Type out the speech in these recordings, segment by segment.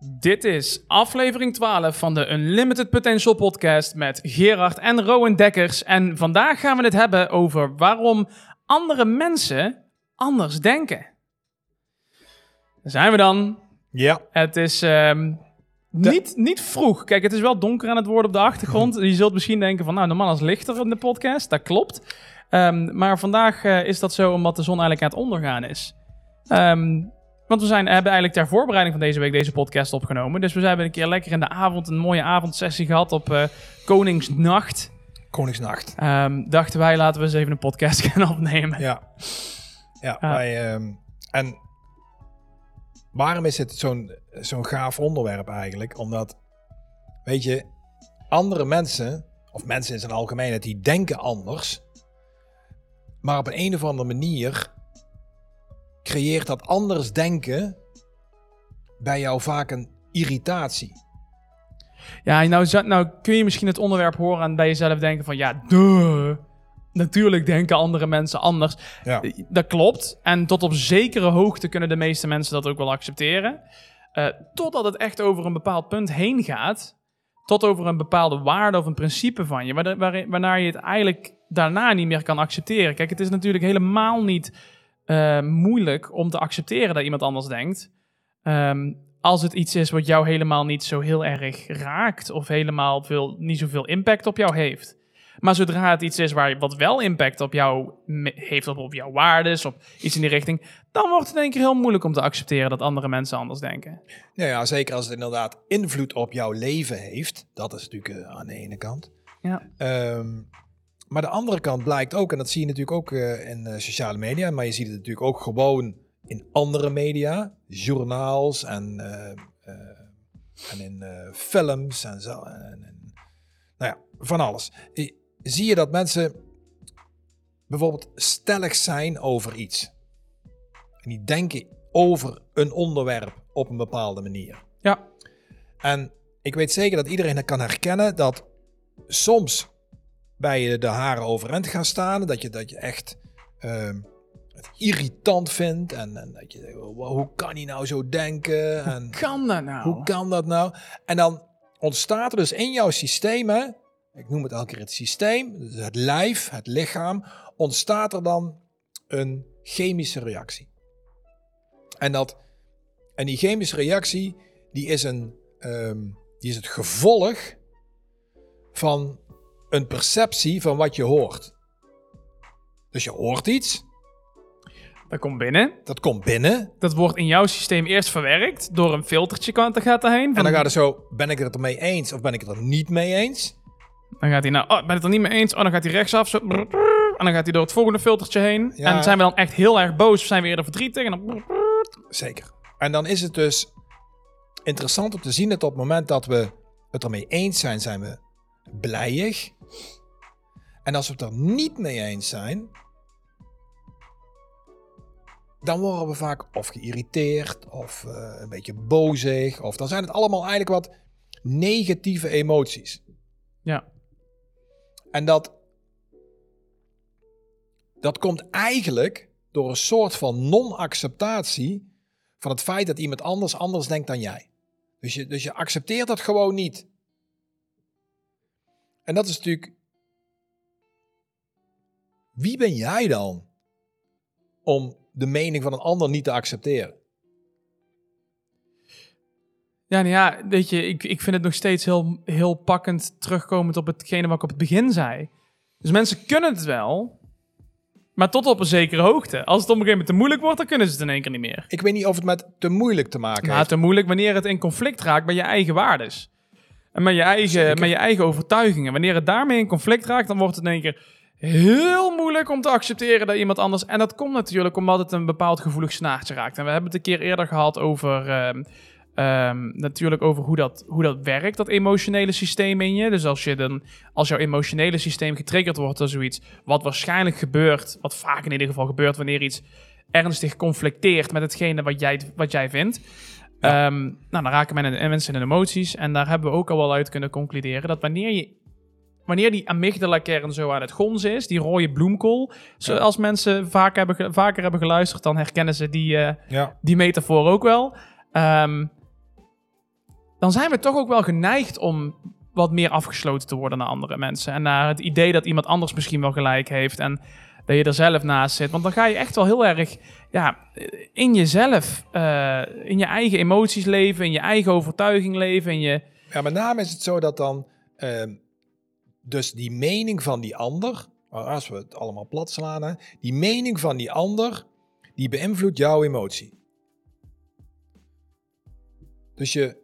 Dit is aflevering 12 van de Unlimited Potential podcast met Gerard en Rowan Dekkers. En vandaag gaan we het hebben over waarom andere mensen anders denken. Daar zijn we dan. Ja. Het is ehm, niet, niet vroeg. Kijk, het is wel donker aan het worden op de achtergrond. Je zult misschien denken van, nou, normaal is lichter in de podcast. Dat klopt. Ehm, maar vandaag eh, is dat zo omdat de zon eigenlijk aan het ondergaan is. Ehm, want we zijn, hebben eigenlijk ter voorbereiding van deze week deze podcast opgenomen. Dus we hebben een keer lekker in de avond een mooie avondsessie gehad op eh, Koningsnacht. Koningsnacht. Ehm, dachten wij, laten we eens even een podcast gaan opnemen. Ja. Ja, wij, ehm, en waarom is het zo'n zo'n gaaf onderwerp eigenlijk? Omdat, weet je, andere mensen, of mensen in zijn algemeenheid, die denken anders. Maar op een, een of andere manier creëert dat anders denken bij jou vaak een irritatie. Ja, nou, nou kun je misschien het onderwerp horen en bij jezelf denken van, ja, duh. Natuurlijk denken andere mensen anders. Ja. Dat klopt. En tot op zekere hoogte kunnen de meeste mensen dat ook wel accepteren. Eh, totdat het echt over een bepaald punt heen gaat. Tot over een bepaalde waarde of een principe van je. Waarna- waarin- Waarna je het eigenlijk daarna niet meer kan accepteren. Kijk, het is natuurlijk helemaal niet eh, moeilijk om te accepteren dat iemand anders denkt. Ehm, als het iets is wat jou helemaal niet zo heel erg raakt. Of helemaal veel, niet zoveel impact op jou heeft. Maar zodra het iets is waar, wat wel impact op jou heeft, op, op jouw waardes, op iets in die richting, dan wordt het in één keer heel moeilijk om te accepteren dat andere mensen anders denken. Ja, ja, zeker als het inderdaad invloed op jouw leven heeft. Dat is natuurlijk eh, aan de ene kant. Ja. Ehm, maar de andere kant blijkt ook, en dat zie je natuurlijk ook eh, in eh, sociale media, maar je ziet het natuurlijk ook gewoon in andere media, journaals en, eh, en in films en zo. En, en- nou ja, van alles. Zie je dat mensen bijvoorbeeld stellig zijn over iets. En die denken over een onderwerp op een bepaalde manier. Ja, En ik weet zeker dat iedereen dat kan herkennen dat soms bij je de haren overeind gaan staan. Dat je, dat je echt ehm, het irritant vindt. En, en dat je denkt, "Wow, hoe kan hij nou zo denken? En kan dat nou? hoe kan dat nou? En dan ontstaat er dus in jouw systeem, hè, ik noem het elke keer het systeem, dus het lijf, het lichaam, ontstaat er dan een chemische reactie. En, dat, en die chemische reactie, die is, een, ehm, die is het gevolg van een perceptie van wat je hoort. Dus je hoort iets, Dat komt binnen. dat komt binnen, Dat wordt in jouw systeem eerst verwerkt door een filtertje kan te gaat erheen. en dan gaat het zo, ben ik het ermee eens of ben ik het er niet mee eens? dan gaat hij nou, oh, ben het er niet mee eens? Oh, dan gaat hij rechtsaf. Zo, en dan gaat hij door het volgende filtertje heen. Ja. En zijn we dan echt heel erg boos of zijn we eerder verdrietig? En dan, Zeker. En dan is het dus interessant om te zien dat op het moment dat we het ermee eens zijn, zijn we blijig. En als we het er niet mee eens zijn, dan worden we vaak of geïrriteerd of eh, een beetje bozig. Of dan zijn het allemaal eigenlijk wat negatieve emoties. ja. En dat, dat komt eigenlijk door een soort van non-acceptatie van het feit dat iemand anders anders denkt dan jij. Dus je, dus je accepteert dat gewoon niet. En dat is natuurlijk. Wie ben jij dan om de mening van een ander niet te accepteren? Ja, nou ja, weet je, ik, ik vind het nog steeds heel, heel pakkend terugkomend op hetgene wat ik op het begin zei. Dus mensen kunnen het wel, maar tot op een zekere hoogte. Als het op een gegeven moment te moeilijk wordt, dan kunnen ze het in één keer niet meer. Ik weet niet of het met te moeilijk te maken Maar heeft. te moeilijk wanneer het in conflict raakt met je eigen waardes. En met je eigen, Zeker. met je eigen overtuigingen. Wanneer het daarmee in conflict raakt, dan wordt het in één keer heel moeilijk om te accepteren dat iemand anders... En dat komt natuurlijk omdat het een bepaald gevoelig snaartje raakt. En we hebben het een keer eerder gehad over... ehm, ehm, natuurlijk over hoe dat, hoe dat werkt, dat emotionele systeem in je. Dus als, je dan, als jouw emotionele systeem getriggerd wordt door zoiets... wat waarschijnlijk gebeurt, wat vaak in ieder geval gebeurt... wanneer iets ernstig conflicteert met hetgene wat jij, wat jij vindt... Ehm, nou, dan raken men en mensen in emoties. En daar hebben we ook al wel uit kunnen concluderen dat wanneer je. Wanneer die amygdala-kern zo aan het gonzen is, die rode bloemkool. Zoals mensen vaak hebben, vaker hebben geluisterd, dan herkennen ze die, eh, Ja. die metafoor ook wel. Ehm, dan zijn we toch ook wel geneigd om wat meer afgesloten te worden naar andere mensen. En naar het idee dat iemand anders misschien wel gelijk heeft en dat je er zelf naast zit. Want dan ga je echt wel heel erg ja, in jezelf, uh, in je eigen emoties leven, in je eigen overtuiging leven. In je... Ja, met name is het zo dat dan uh, dus die mening van die ander, als we het allemaal plat slaan, hè, die mening van die ander, die beïnvloedt jouw emotie. Dus je,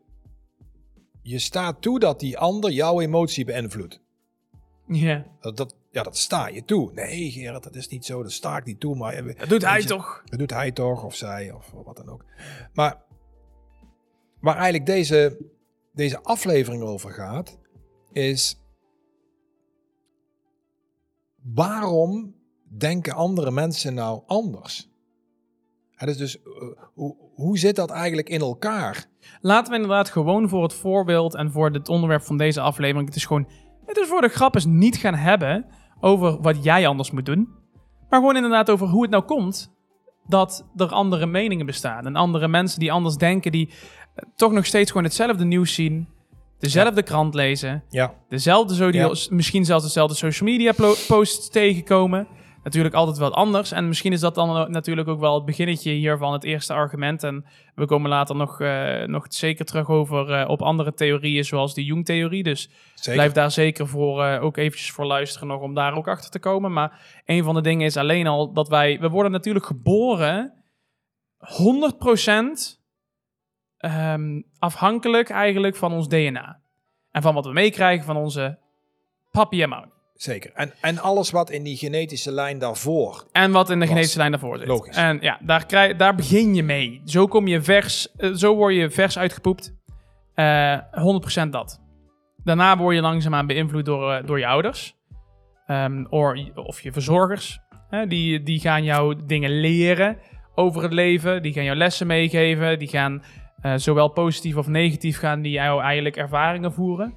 je staat toe dat die ander jouw emotie beïnvloedt. Ja. Dat, dat, ja, dat sta je toe. Nee, Gerard, dat is niet zo. Dat sta ik niet toe. Maar, dat doet hij toch? Dat doet hij toch, of zij, of wat dan ook. Maar waar eigenlijk deze, deze aflevering over gaat, is waarom denken andere mensen nou anders? Het is dus, uh, hoe, hoe zit dat eigenlijk in elkaar? Laten we inderdaad gewoon voor het voorbeeld en voor het onderwerp van deze aflevering, het is gewoon, het is voor de grap is niet gaan hebben over wat jij anders moet doen, maar gewoon inderdaad over hoe het nou komt dat er andere meningen bestaan en andere mensen die anders denken, die eh, toch nog steeds gewoon hetzelfde nieuws zien, dezelfde krant lezen, Ja, dezelfde, zo die, misschien zelfs dezelfde social media posts tegenkomen. Natuurlijk altijd wat anders. En misschien is dat dan natuurlijk ook wel het beginnetje hiervan, het eerste argument. En we komen later nog, eh, nog zeker terug over eh, op andere theorieën, zoals de Jung-theorie. Dus zeker. blijf daar zeker voor, eh, ook eventjes voor luisteren nog, om daar ook achter te komen. Maar een van de dingen is alleen al dat wij, we worden natuurlijk geboren 100% ehm, afhankelijk eigenlijk van ons DNA. En van wat we meekrijgen van onze papi en mami. Zeker. En, en alles wat in die genetische lijn daarvoor. En wat in de Was. genetische lijn daarvoor zit. Logisch. En ja, daar, krijg, daar begin je mee. Zo kom je vers, eh, zo word je vers uitgepoept. Eh 100% dat. Daarna word je langzaamaan beïnvloed door, eh, door je ouders. Or, of je verzorgers. Hè, die, die gaan jou dingen leren over het leven. Die gaan jou lessen meegeven. Die gaan eh, zowel positief of negatief gaan die jou eigenlijk ervaringen voeren.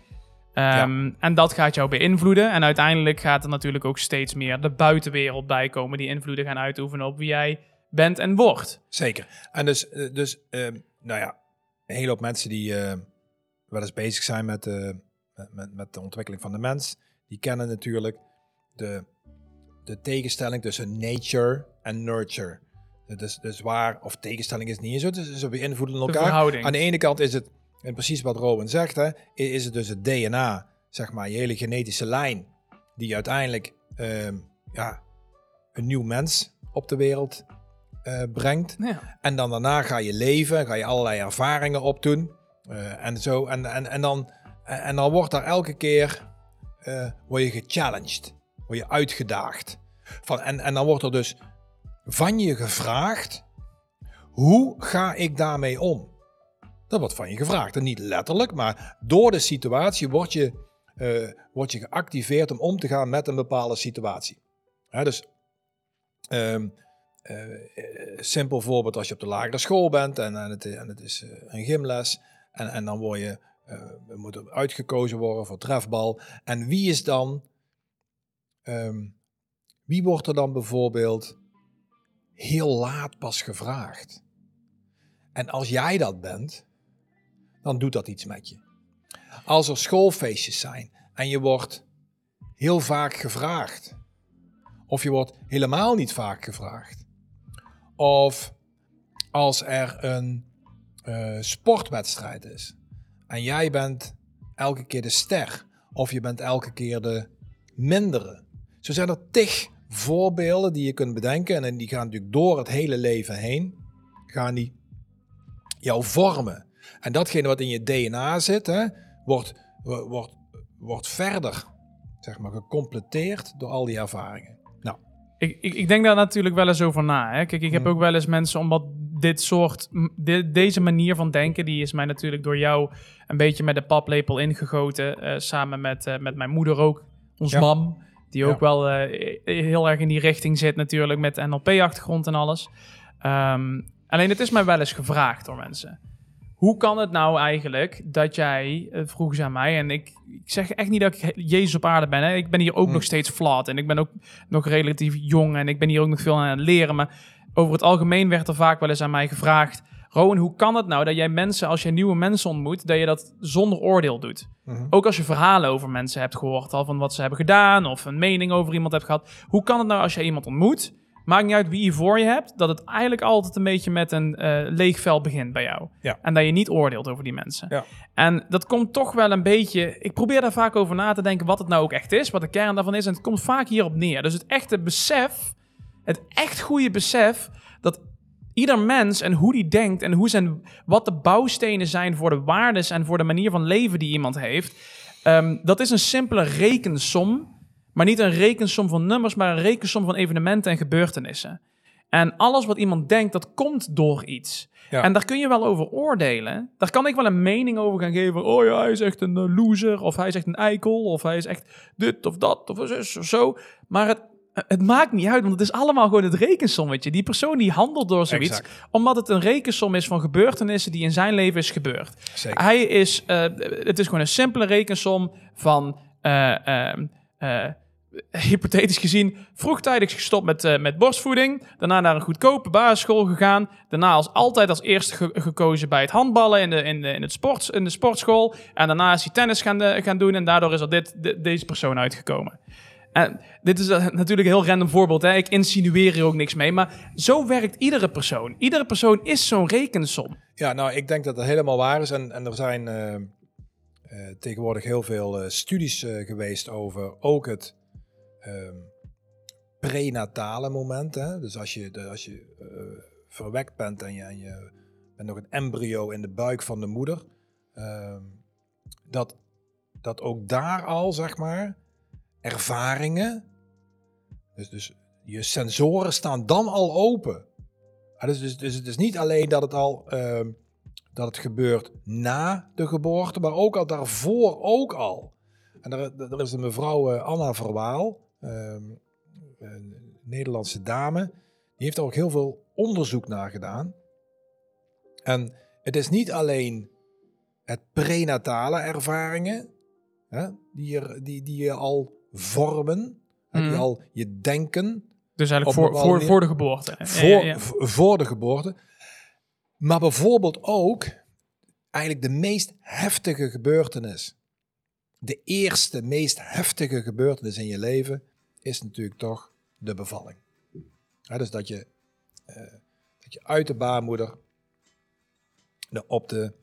Ehm, En dat gaat jou beïnvloeden. En uiteindelijk gaat er natuurlijk ook steeds meer de buitenwereld bij komen. Die invloeden gaan uitoefenen op wie jij bent en wordt. Zeker. En dus, eh, dus ehm, nou ja, een hele hoop mensen die eh, wel eens bezig zijn met, eh, met, met, de ontwikkeling van de mens, die kennen natuurlijk de, de tegenstelling tussen nature en nurture. Dus, dus waar, of tegenstelling is niet zo, dus ze beïnvloeden De elkaar. Aan de ene kant is het, en precies wat Rowan zegt, hè, is het dus het DNA, zeg maar, je hele genetische lijn, die uiteindelijk ehm, ja, een nieuw mens op de wereld eh, brengt. Ja. En dan daarna ga je leven, ga je allerlei ervaringen opdoen. eh, en zo. En, en, en, dan, en, en dan wordt daar elke keer eh, word je gechallenged. Word je uitgedaagd. Van, en, en dan wordt er dus van je gevraagd: hoe ga ik daarmee om? Dat wordt van je gevraagd. En niet letterlijk, maar door de situatie word je, word je geactiveerd om om te gaan met een bepaalde situatie. Hè, dus ehm, eh, simpel voorbeeld als je op de lagere school bent en, en, het, en het is eh, een gymles. En, en dan word je, moeten uitgekozen worden voor trefbal. En wie is dan, ehm, wie wordt er dan bijvoorbeeld heel laat pas gevraagd? En als jij dat bent, dan doet dat iets met je. Als er schoolfeestjes zijn en je wordt heel vaak gevraagd, of je wordt helemaal niet vaak gevraagd, of als er een eh, sportwedstrijd is en jij bent elke keer de ster, of je bent elke keer de mindere. Zo zijn er tig voorbeelden die je kunt bedenken en die gaan natuurlijk door het hele leven heen, gaan die jou vormen. En datgene wat in je DNA zit, hè, wordt, wo- wordt, wordt verder zeg maar, gecompleteerd door al die ervaringen. Nou, Ik, ik, ik denk daar natuurlijk wel eens over na. Hè. Kijk, ik heb Hmm. ook wel eens mensen, omdat dit soort, de- deze manier van denken, die is mij natuurlijk door jou een beetje met de paplepel ingegoten. eh, samen met, eh, met mijn moeder ook, ons Ja. mam. Die ook Ja. wel eh, heel erg in die richting zit natuurlijk, met NLP-achtergrond en alles. Ehm, alleen het is mij wel eens gevraagd door mensen. Hoe kan het nou eigenlijk dat jij, eh, vroegen ze aan mij, en ik, ik zeg echt niet dat ik Jezus op aarde ben. Hè. Ik ben hier ook Hmm. nog steeds flawed en ik ben ook nog relatief jong en ik ben hier ook nog veel aan het leren. Maar over het algemeen werd er vaak wel eens aan mij gevraagd: Rowan, hoe kan het nou dat jij mensen, als je nieuwe mensen ontmoet, dat je dat zonder oordeel doet? Mhm. Ook als je verhalen over mensen hebt gehoord, al van wat ze hebben gedaan of een mening over iemand hebt gehad. Hoe kan het nou als je iemand ontmoet, maakt niet uit wie je voor je hebt, dat het eigenlijk altijd een beetje met een eh, leeg vel begint bij jou. Ja. En dat je niet oordeelt over die mensen. Ja. En dat komt toch wel een beetje. Ik probeer daar vaak over na te denken wat het nou ook echt is, wat de kern daarvan is. En het komt vaak hierop neer. Dus het echte besef, het echt goede besef, dat ieder mens en hoe die denkt en hoe zijn, wat de bouwstenen zijn voor de waardes en voor de manier van leven die iemand heeft, ehm, dat is een simpele rekensom. Maar niet een rekensom van nummers, maar een rekensom van evenementen en gebeurtenissen. En alles wat iemand denkt, dat komt door iets. Ja. En daar kun je wel over oordelen. Daar kan ik wel een mening over gaan geven. Oh ja, hij is echt een eh, loser. Of hij is echt een eikel. Of hij is echt dit of dat. Of zus of zo. Maar het, het maakt niet uit, want het is allemaal gewoon het rekensommetje. Die persoon die handelt door zoiets. Exact. Omdat het een rekensom is van gebeurtenissen die in zijn leven is gebeurd. Zeker. Hij is, eh, het is gewoon een simpele rekensom van, eh, ehm, eh, hypothetisch gezien, vroegtijdig gestopt met, eh, met borstvoeding. Daarna naar een goedkope basisschool gegaan. Daarna als altijd als eerste ge- gekozen bij het handballen in de, in de, in het sport, in de sportschool. En daarna is hij tennis gaan, eh, gaan doen en daardoor is er dit, de- deze persoon uitgekomen. En dit is eh, natuurlijk een heel random voorbeeld. Hè? Ik insinueer hier ook niks mee. Maar zo werkt iedere persoon. Iedere persoon is zo'n rekensom. Ja, nou, ik denk dat dat helemaal waar is. En, en er zijn tegenwoordig heel veel studies geweest over ook het ehm, prenatale moment. Hè? Dus als je, als je eh, verwekt bent en je, en bent nog een embryo in de buik van de moeder. ehm, dat, dat ook daar al, zeg maar, ervaringen. Dus, dus je sensoren staan dan al open. Ja, dus, dus, dus het is niet alleen dat het al ehm, dat het gebeurt na de geboorte, maar ook al daarvoor ook al. En er, er is een mevrouw eh, Anna Verwaal, ehm, een Nederlandse dame, die heeft er ook heel veel onderzoek naar gedaan. En het is niet alleen het prenatale ervaringen hè, die, er, die, die je al vormen, hè, die Mhm. al je denken, Dus eigenlijk voor, voor, voor de geboorte. Voor, ja, ja. v- voor de geboorte. Maar bijvoorbeeld ook eigenlijk de meest heftige gebeurtenis. De eerste, meest heftige gebeurtenis in je leven is natuurlijk toch de bevalling. Hè, dus dat je, eh, dat je uit de baarmoeder de- op, de,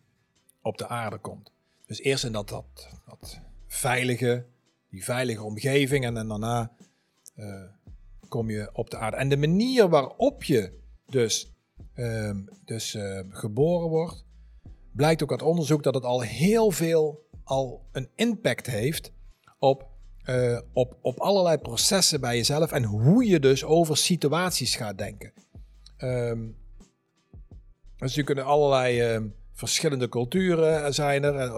op de aarde komt. Dus eerst in dat, dat, dat veilige, die veilige omgeving en, dan daarna eh, kom je op de aarde. En de manier waarop je dus, ehm, dus ehm, geboren wordt, blijkt ook uit onderzoek dat het al heel veel al een impact heeft op, eh, op, op allerlei processen bij jezelf en hoe je dus over situaties gaat denken. Ehm dus je kunnen allerlei ehm, verschillende culturen zijn er. eh,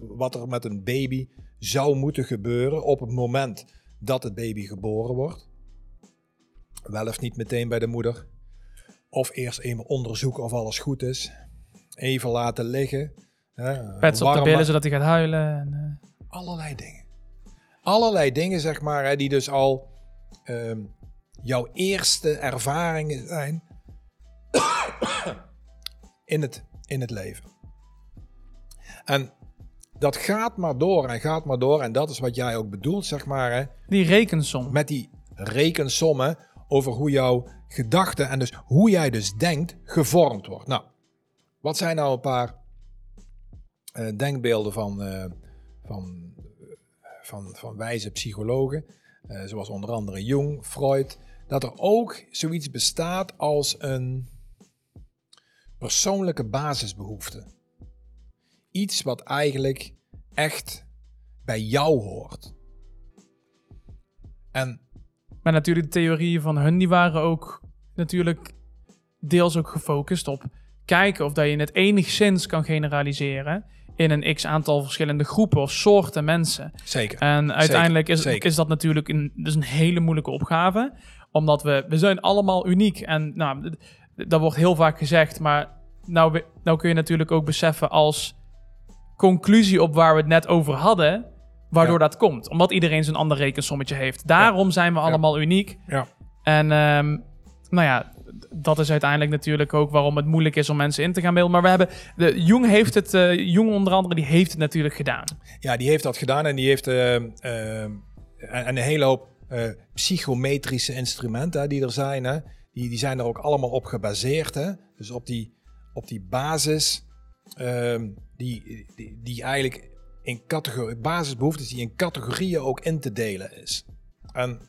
wat er met een baby zou moeten gebeuren op het moment dat het baby geboren wordt. Wel of niet meteen bij de moeder. Of eerst even onderzoeken of alles goed is. Even laten liggen. hè, Pets op de billen zodat hij gaat huilen. En, eh, Allerlei dingen. Allerlei dingen, zeg maar, hè, die dus al ehm, jouw eerste ervaringen zijn in het, in het leven. En dat gaat maar door en gaat maar door. En dat is wat jij ook bedoelt, zeg maar, hè, die rekensom. met die rekensommen over hoe jouw gedachten en dus hoe jij dus denkt gevormd wordt. Nou, wat zijn nou een paar eh, denkbeelden van, eh, van, van, van wijze psychologen, eh, zoals onder andere Jung, Freud, dat er ook zoiets bestaat als een persoonlijke basisbehoefte. Iets wat eigenlijk echt bij jou hoort. En Maar natuurlijk, de theorieën van hun, die waren ook natuurlijk deels ook gefocust op kijken of dat je het enigszins kan generaliseren in een x aantal verschillende groepen of soorten mensen. zeker. En uiteindelijk is, zeker. is dat natuurlijk een, dus een hele moeilijke opgave. Omdat we, we zijn allemaal uniek. En nou, dat wordt heel vaak gezegd. Maar nou, nou kun je natuurlijk ook beseffen als conclusie op waar we het net over hadden. Waardoor Ja. dat komt. Omdat iedereen zijn ander rekensommetje heeft. Daarom zijn we allemaal uniek. Ja. En ehm, nou ja, dat is uiteindelijk natuurlijk ook waarom het moeilijk is om mensen in te gaan beelden. Maar we hebben, de, Jung heeft het, eh, Jung onder andere, die heeft het natuurlijk gedaan. Ja, die heeft dat gedaan en die heeft eh, eh, en en een hele hoop psychometrische instrumenten hè, die er zijn. Hè, die, die zijn er ook allemaal op gebaseerd. Hè? Dus op die, op die basis, ehm, die, die, die eigenlijk in categorie, basisbehoeftes die in categorieën ook in te delen is. En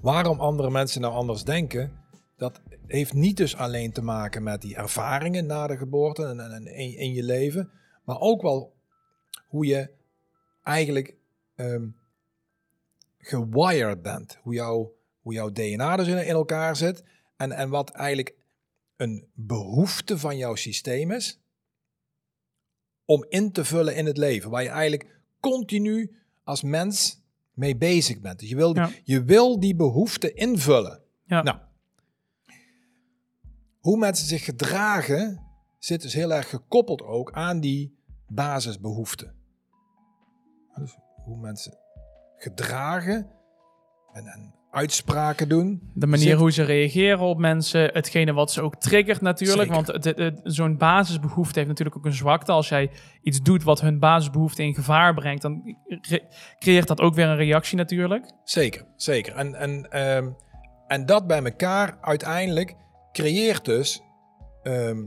waarom andere mensen nou anders denken, dat heeft niet dus alleen te maken met die ervaringen na de geboorte en, in, in je leven, maar ook wel hoe je eigenlijk ehm, gewired bent. Hoe, jouw DNA dus in, in elkaar zit. En, en wat eigenlijk een behoefte van jouw systeem is. Om in te vullen in het leven. Waar je eigenlijk continu als mens mee bezig bent. Dus je wil, Ja. je wil die behoefte invullen. Ja. Nou, hoe mensen zich gedragen zit dus heel erg gekoppeld ook aan die basisbehoeften. Dus hoe mensen gedragen en, en uitspraken doen. De manier Zit- hoe ze reageren op mensen, hetgene wat ze ook triggert natuurlijk. Zeker. Want het- het- het- zo'n basisbehoefte heeft natuurlijk ook een zwakte. Als jij iets doet wat hun basisbehoefte in gevaar brengt, dan re- creëert dat ook weer een reactie natuurlijk. Zeker, zeker. En, en, ehm, en dat bij elkaar uiteindelijk creëert dus ehm,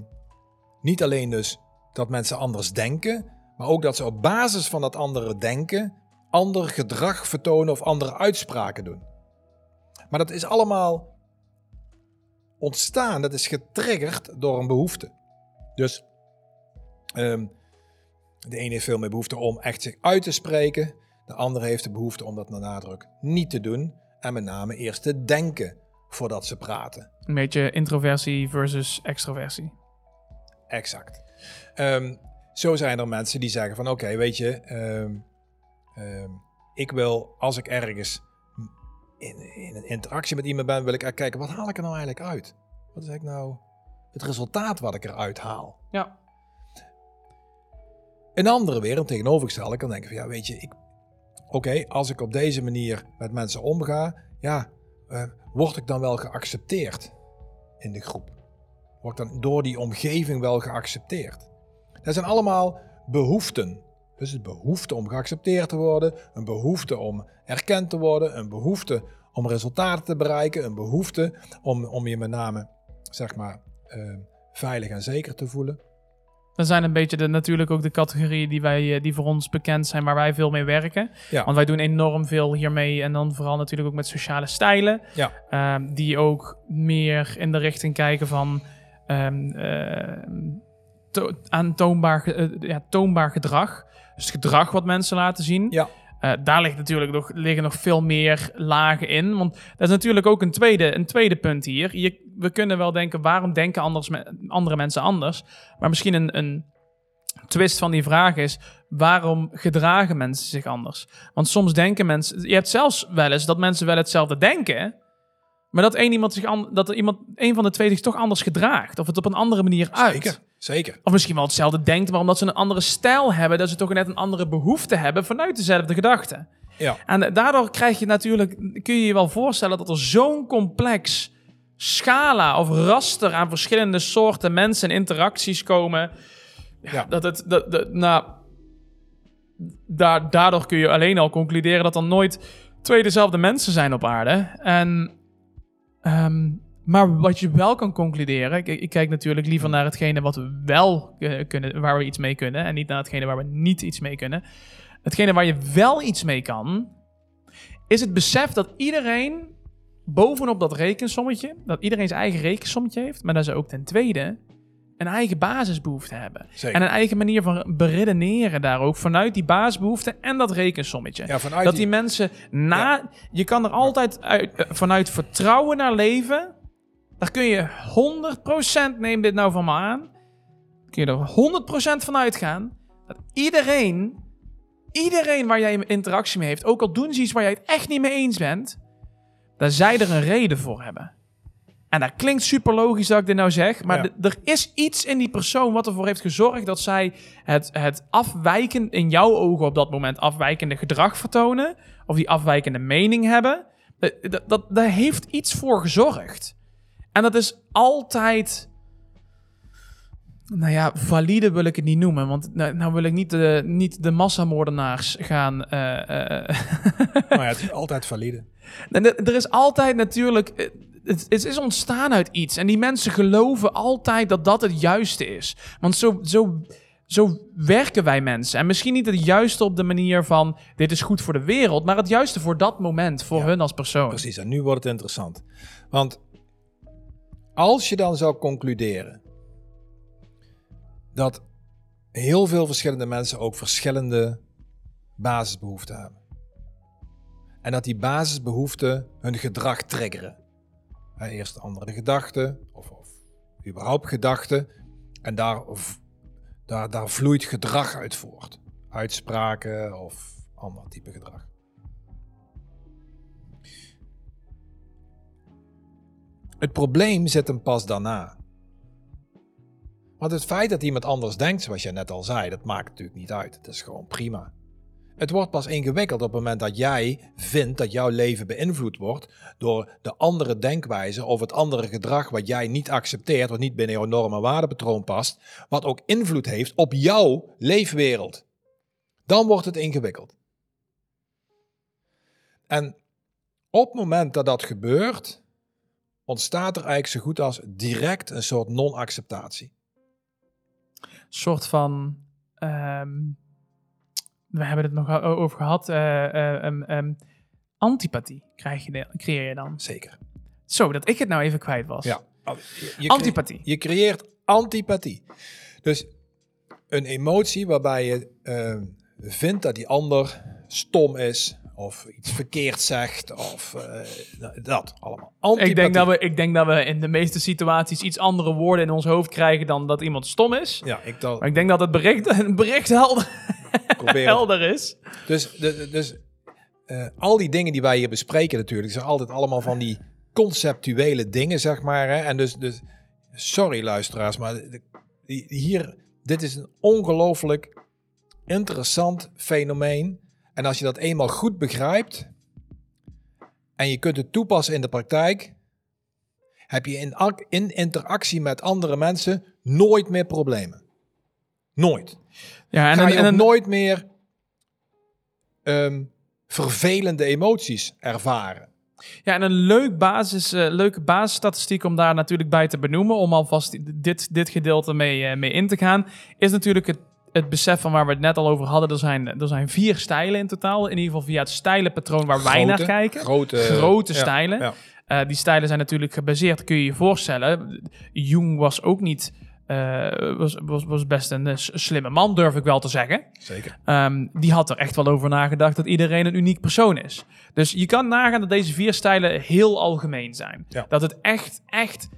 niet alleen dus dat mensen anders denken, maar ook dat ze op basis van dat andere denken ander gedrag vertonen of andere uitspraken doen. Maar dat is allemaal ontstaan, dat is getriggerd door een behoefte. Dus ehm, de ene heeft veel meer behoefte om echt zich uit te spreken. De andere heeft de behoefte om dat naar nadruk niet te doen. En met name eerst te denken voordat ze praten. Een beetje introversie versus extroversie. Exact. Ehm, zo zijn er mensen die zeggen van oké, weet je, ehm, ik wil als ik ergens in, in een interactie met iemand ben, wil ik kijken wat haal ik er nou eigenlijk uit? Wat is eigenlijk nou het resultaat wat ik eruit haal? Ja. Een andere weer, een tegenovergestelde, kan denken van ja, weet je, ik, oké, als ik op deze manier met mensen omga, ja, eh, word ik dan wel geaccepteerd in de groep? Word ik dan door die omgeving wel geaccepteerd? Dat zijn allemaal behoeften. Dus een behoefte om geaccepteerd te worden, een behoefte om erkend te worden, een behoefte om resultaten te bereiken, een behoefte om, om je met name, zeg maar, eh, veilig en zeker te voelen. Dat zijn een beetje de, natuurlijk ook de categorieën die, wij, eh, die voor ons bekend zijn, waar wij veel mee werken. Ja. Want wij doen enorm veel hiermee en dan vooral natuurlijk ook met sociale stijlen. Ja. Ehm, die ook meer in de richting kijken van ehm, ehm, to- aantoonbaar, eh, ja, toonbaar gedrag. Dus het gedrag wat mensen laten zien. Ja. Eh, daar ligt natuurlijk nog, liggen nog veel meer lagen in. Want dat is natuurlijk ook een tweede, een tweede punt hier. Je, we kunnen wel denken, waarom denken anders me- andere mensen anders? Maar misschien een, een twist van die vraag is, waarom gedragen mensen zich anders? Want soms denken mensen, je hebt zelfs wel eens dat mensen wel hetzelfde denken, maar dat één iemand zich an, dat er iemand, een van de twee zich toch anders gedraagt, of het op een andere manier uit. Zeker, zeker. Of misschien wel hetzelfde denkt, maar omdat ze een andere stijl hebben, dat ze toch net een andere behoefte hebben vanuit dezelfde gedachte. Ja. En daardoor krijg je natuurlijk, kun je je wel voorstellen dat er zo'n complex scala of raster aan verschillende soorten mensen en interacties komen. Ja. Dat het, dat, dat, nou, daar, daardoor kun je alleen al concluderen dat er nooit twee dezelfde mensen zijn op aarde. En, ehm, maar wat je wel kan concluderen, ik, ik kijk natuurlijk liever naar hetgene wat we wel eh, kunnen, waar we iets mee kunnen, en niet naar hetgene waar we niet iets mee kunnen. Hetgene waar je wel iets mee kan, is het besef dat iedereen bovenop dat rekensommetje, dat iedereen zijn eigen rekensommetje heeft, maar dat ze ook ten tweede een eigen basisbehoefte hebben. Zeker. En een eigen manier van beredeneren daar ook vanuit die basisbehoefte en dat rekensommetje. ja, dat die, die mensen na... Je kan er altijd uit, eh, vanuit vertrouwen naar leven. Daar kun je 100%, neem dit nou van me aan. Kun je er 100% van uitgaan. Dat iedereen, iedereen waar jij interactie mee heeft, ook al doen ze iets waar jij het echt niet mee eens bent, daar zij er een reden voor hebben. En dat klinkt super logisch dat ik dit nou zeg, maar Ja. er is iets in die persoon wat ervoor heeft gezorgd dat zij het, het afwijkend, in jouw ogen op dat moment afwijkende gedrag vertonen, of die afwijkende mening hebben, Eh, dat, dat, daar heeft iets voor gezorgd. En dat is altijd. Nou ja, valide wil ik het niet noemen. Want nou, nou wil ik niet de, niet de massamoordenaars gaan. eh, Maar ja, het is altijd valide. Er is altijd natuurlijk. Het, het is ontstaan uit iets. En die mensen geloven altijd dat dat het juiste is. Want zo, zo, zo werken wij mensen. En misschien niet het juiste op de manier van. Dit is goed voor de wereld. Maar het juiste voor dat moment. Voor Ja, hun als persoon. Precies, en nu wordt het interessant. Want als je dan zou concluderen dat heel veel verschillende mensen ook verschillende basisbehoeften hebben. En dat die basisbehoeften hun gedrag triggeren. Eerst andere gedachten, of, of überhaupt gedachten. En daar, daar, daar vloeit gedrag uit voort. Uitspraken of ander type gedrag. Het probleem zit hem pas daarna. Want het feit dat iemand anders denkt, zoals je net al zei, dat maakt natuurlijk niet uit. Het is gewoon prima. Het wordt pas ingewikkeld op het moment dat jij vindt dat jouw leven beïnvloed wordt door de andere denkwijze of het andere gedrag wat jij niet accepteert, wat niet binnen jouw norm- en waardepatroon past, wat ook invloed heeft op jouw leefwereld. Dan wordt het ingewikkeld. En op het moment dat dat gebeurt, ontstaat er eigenlijk zo goed als direct een soort non-acceptatie. soort van. ehm, we hebben het nog over gehad. eh, eh, ehm, ehm, antipathie krijg je, de- creëer je dan. Zeker. Zo, dat ik het nou even kwijt was. Ja. Je, je cre- Antipathie. Je creëert antipathie. Dus een emotie waarbij je eh, vindt dat die ander stom is of iets verkeerd zegt of eh, dat allemaal. Antipathie. Ik denk, dat we, ik denk dat we in de meeste situaties iets andere woorden in ons hoofd krijgen dan dat iemand stom is. Ja, ik dat Maar ik denk dat het bericht, het bericht helder, helder is. Dus, dus eh, al die dingen die wij hier bespreken natuurlijk, zijn altijd allemaal van die conceptuele dingen, zeg maar. Hè? En dus, dus, sorry luisteraars, maar de- hier, dit is een ongelooflijk interessant fenomeen. En als je dat eenmaal goed begrijpt en je kunt het toepassen in de praktijk, heb je in, in interactie met andere mensen nooit meer problemen. Nooit Ja, en, en, nooit meer ehm, vervelende emoties ervaren. ja, en een leuk basis, eh, leuke basisstatistiek om daar natuurlijk bij te benoemen, om alvast dit, dit gedeelte mee, eh, mee in te gaan, is natuurlijk het, het besef van waar we het net al over hadden. Er zijn, er zijn vier stijlen in totaal, in ieder geval via het stijlenpatroon waar wij naar kijken. Grote, Grote stijlen. ja. Eh, die stijlen zijn natuurlijk gebaseerd, kun je je voorstellen. Jung was ook niet, eh, was, was, was best een eh, slimme man, durf ik wel te zeggen. Zeker. Ehm, die had er echt wel over nagedacht dat iedereen een uniek persoon is. Dus je kan nagaan dat deze vier stijlen heel algemeen zijn. Ja. Dat het echt, echt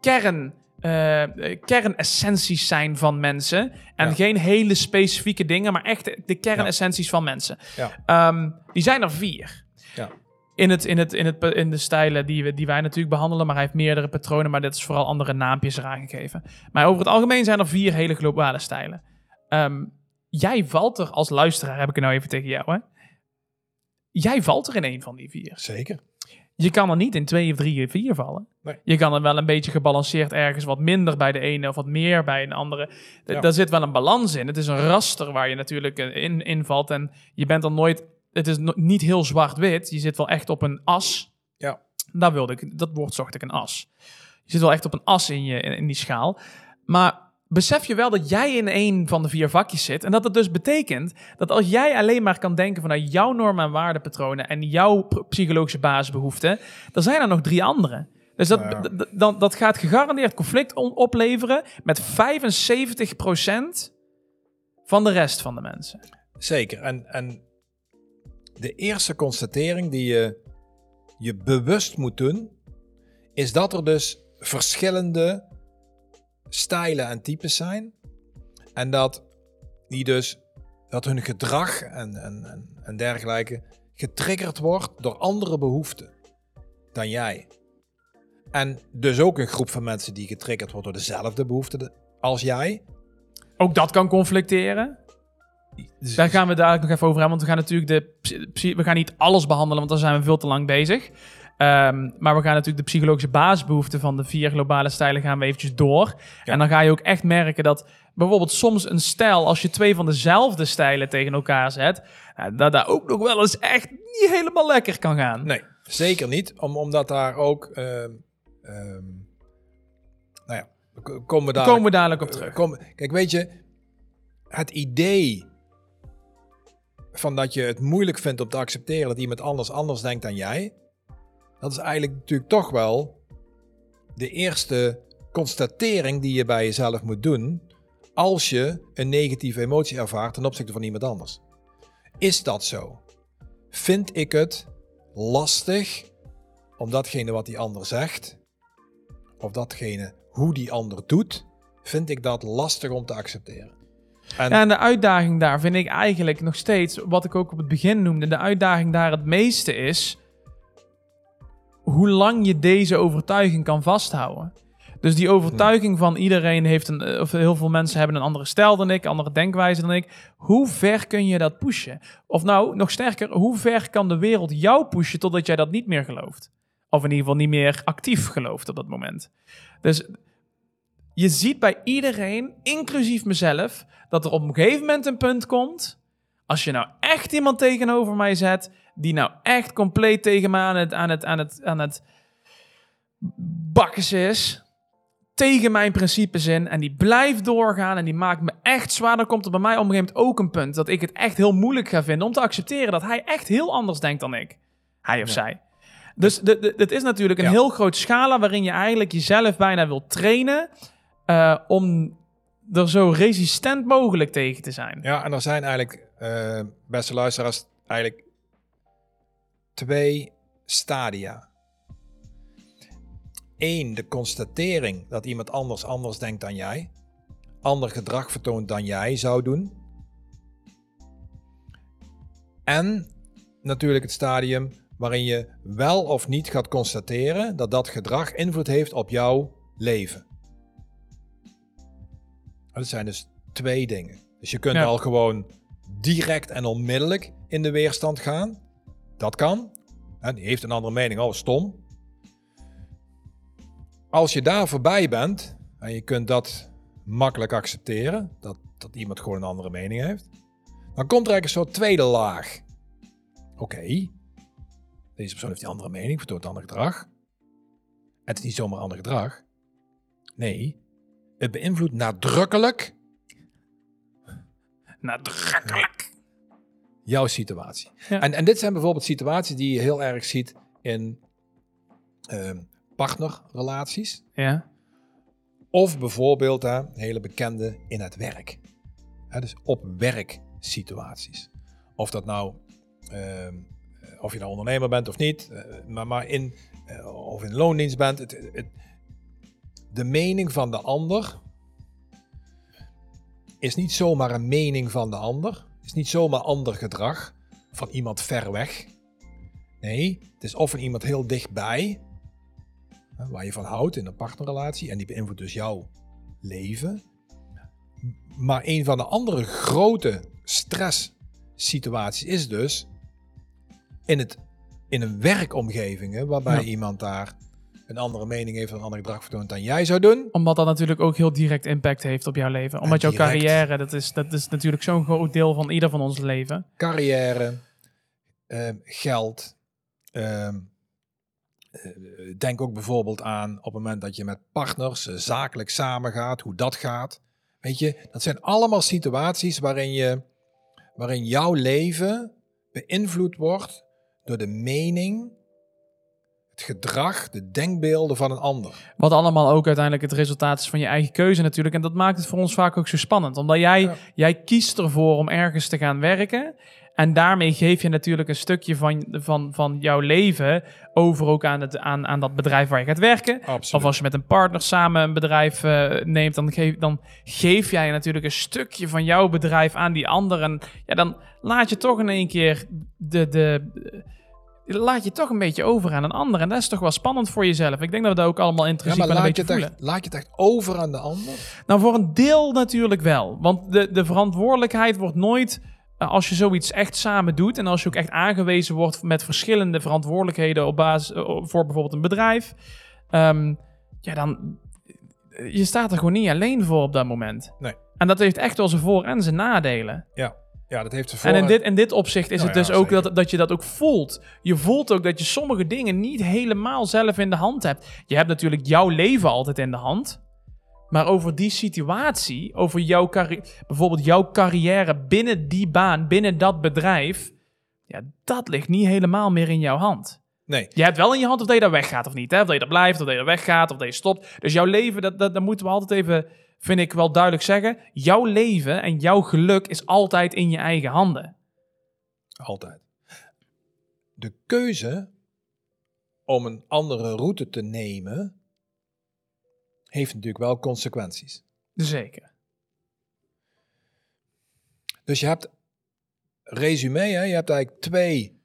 kern, eh, kernessenties zijn van mensen. En Ja. geen hele specifieke dingen, maar echt de kernessenties van mensen. Ja. Ehm, die zijn er vier. In, het, in, het, in, het, in de stijlen die, we, die wij natuurlijk behandelen, maar hij heeft meerdere patronen, maar dit is vooral andere naampjes eraan gegeven. Maar over het algemeen zijn er vier hele globale stijlen. Ehm, jij valt er als luisteraar, heb ik het nou even tegen jou, hè? Jij valt er in een van die vier. Zeker. Je kan er niet in twee of drie of vier vallen. Nee. Je kan er wel een beetje gebalanceerd ergens wat minder bij de ene of wat meer bij een andere. D- Ja. Daar zit wel een balans in. Het is een raster waar je natuurlijk eh, in invalt. En je bent dan nooit. Het is no- niet heel zwart-wit. Je zit wel echt op een as. Ja. Daar wilde ik. Dat woord zocht ik een as. Je zit wel echt op een as in, je, in, in die schaal. Maar besef je wel dat jij in een van de vier vakjes zit. En dat het dus betekent dat als jij alleen maar kan denken vanuit jouw normen en waardepatronen en jouw psychologische basisbehoeften, dan zijn er nog drie andere. Dus dat, Ja. d- dan, dat gaat gegarandeerd conflict on- opleveren met 75% van de rest van de mensen. Zeker. En, en de eerste constatering die je je bewust moet doen, is dat er dus verschillende stijlen en types zijn. En dat die dus dat hun gedrag en, en, en, en dergelijke getriggerd wordt door andere behoeften dan jij. En dus ook een groep van mensen die getriggerd wordt door dezelfde behoeften als jij. Ook dat kan conflicteren. Dus- Daar gaan we dadelijk nog even over hebben, want we gaan natuurlijk de... We gaan niet alles behandelen, want dan zijn we veel te lang bezig. Ehm, maar we gaan natuurlijk de psychologische basisbehoeften van de vier globale stijlen gaan we eventjes door. Ja. En dan ga je ook echt merken dat bijvoorbeeld soms een stijl, als je twee van dezelfde stijlen tegen elkaar zet, nou, dat daar ook nog wel eens echt niet helemaal lekker kan gaan. Nee, zeker niet. Om, omdat daar ook... ehm, ehm, nou ja, komen we daar... komen we dadelijk op Eh, terug. kom- kijk, weet je, het idee van dat je het moeilijk vindt om te accepteren dat iemand anders anders denkt dan jij, dat is eigenlijk natuurlijk toch wel de eerste constatering die je bij jezelf moet doen als je een negatieve emotie ervaart ten opzichte van iemand anders. Is dat zo? Vind ik het lastig om datgene wat die ander zegt, of datgene hoe die ander doet, vind ik dat lastig om te accepteren. En, de uitdaging daar vind ik eigenlijk nog steeds, wat ik ook op het begin noemde, de uitdaging daar het meeste is hoe lang je deze overtuiging kan vasthouden. Dus die overtuiging van iedereen heeft een, eh, of heel veel mensen hebben een andere stijl dan ik, andere denkwijze dan ik. Hoe ver kun je dat pushen? Of nou, nog sterker, hoe ver kan de wereld jou pushen totdat jij dat niet meer gelooft? Of in ieder geval niet meer actief gelooft op dat moment. Dus je ziet bij iedereen, inclusief mezelf, dat er op een gegeven moment een punt komt. Als je nou echt iemand tegenover mij zet, die nou echt compleet tegen me aan het, aan het, aan het, aan het bakken is. Tegen mijn principes in. En die blijft doorgaan en die maakt me echt zwaar. Dan komt er bij mij op een gegeven moment ook een punt dat ik het echt heel moeilijk ga vinden om te accepteren dat hij echt heel anders denkt dan ik. Hij of Ja. zij. Dus het is natuurlijk een Ja. heel groot scala waarin je eigenlijk jezelf bijna wilt trainen eh, om er zo resistent mogelijk tegen te zijn. ja, en er zijn eigenlijk, eh, beste luisteraars, eigenlijk twee stadia. Eén, de constatering dat iemand anders anders denkt dan jij. Ander gedrag vertoont dan jij zou doen. En natuurlijk het stadium waarin je wel of niet gaat constateren dat dat gedrag invloed heeft op jouw leven. Dat zijn dus twee dingen. Dus je kunt Ja. al gewoon direct en onmiddellijk in de weerstand gaan. Dat kan. En die heeft een andere mening. Oh, stom. Als je daar voorbij bent en je kunt dat makkelijk accepteren, dat, dat iemand gewoon een andere mening heeft, dan komt er eigenlijk een soort tweede laag. Oké, deze persoon heeft die andere mening, vertoont ander gedrag. Het is niet zomaar ander gedrag. Nee, het beïnvloedt nadrukkelijk Nadrukkelijk. jouw situatie. Ja. En, en dit zijn bijvoorbeeld situaties die je heel erg ziet in ehm, partnerrelaties. Ja. Of bijvoorbeeld hele bekende in het werk. Hè, dus op werksituaties. Of dat nou, ehm, eh, of je nou ondernemer bent of niet, eh, maar, maar in, eh, of in loondienst bent. Het, het, de mening van de ander is niet zomaar een mening van de ander. Is niet zomaar ander gedrag van iemand ver weg. Nee, het is of van iemand heel dichtbij, waar je van houdt in een partnerrelatie en die beïnvloedt dus jouw leven. Maar een van de andere grote stresssituaties is dus in, het, in een werkomgeving, waarbij Ja. iemand daar een andere mening heeft, een ander gedrag vertoont dan jij zou doen. Omdat dat natuurlijk ook heel direct impact heeft op jouw leven. Omdat jouw direct. carrière, dat is, dat is natuurlijk zo'n groot deel van ieder van ons leven. carrière, ehm, geld. ehm, eh, denk ook bijvoorbeeld aan op het moment dat je met partners eh, zakelijk samengaat, hoe dat gaat. Weet je, dat zijn allemaal situaties waarin, je, waarin jouw leven beïnvloed wordt door de mening, het gedrag, de denkbeelden van een ander. Wat allemaal ook uiteindelijk het resultaat is van je eigen keuze natuurlijk. En dat maakt het voor ons vaak ook zo spannend. Omdat jij, Ja. jij kiest ervoor om ergens te gaan werken. En daarmee geef je natuurlijk een stukje van, van, van jouw leven over ook aan, het, aan, aan dat bedrijf waar je gaat werken. Absoluut. Of als je met een partner samen een bedrijf eh, neemt, dan geef, dan geef jij natuurlijk een stukje van jouw bedrijf aan die ander. En ja, dan laat je toch in één keer de, de- laat je toch een beetje over aan een ander. En dat is toch wel spannend voor jezelf. Ik denk dat we dat ook allemaal ja, maar wel een laat je, beetje het voelen. echt, laat je het echt over aan de ander? Nou, voor een deel natuurlijk wel. Want de, de verantwoordelijkheid wordt nooit eh, als je zoiets echt samen doet en als je ook echt aangewezen wordt met verschillende verantwoordelijkheden op basis eh, voor bijvoorbeeld een bedrijf, ehm, ja, dan je staat er gewoon niet alleen voor op dat moment. Nee. En dat heeft echt wel zijn voor- en zijn nadelen. Ja, ja dat heeft ze voor. En in dit, in dit opzicht is Nou het dus ja, ook dat, dat je dat ook voelt. Je voelt ook dat je sommige dingen niet helemaal zelf in de hand hebt. Je hebt natuurlijk jouw leven altijd in de hand. Maar over die situatie, over jouw bijvoorbeeld jouw carrière binnen die baan, binnen dat bedrijf, ja, dat ligt niet helemaal meer in jouw hand. Nee, Je hebt wel in je hand of dat je daar weggaat of niet. Hè? Of dat je daar blijft, of dat je er weggaat, of dat je stopt. Dus jouw leven, dat, dat, dat moeten we altijd even, vind ik wel duidelijk zeggen. Jouw leven en jouw geluk is altijd in je eigen handen. altijd. De keuze om een andere route te nemen, heeft natuurlijk wel consequenties. Zeker. Dus je hebt, resume, hè, je hebt eigenlijk twee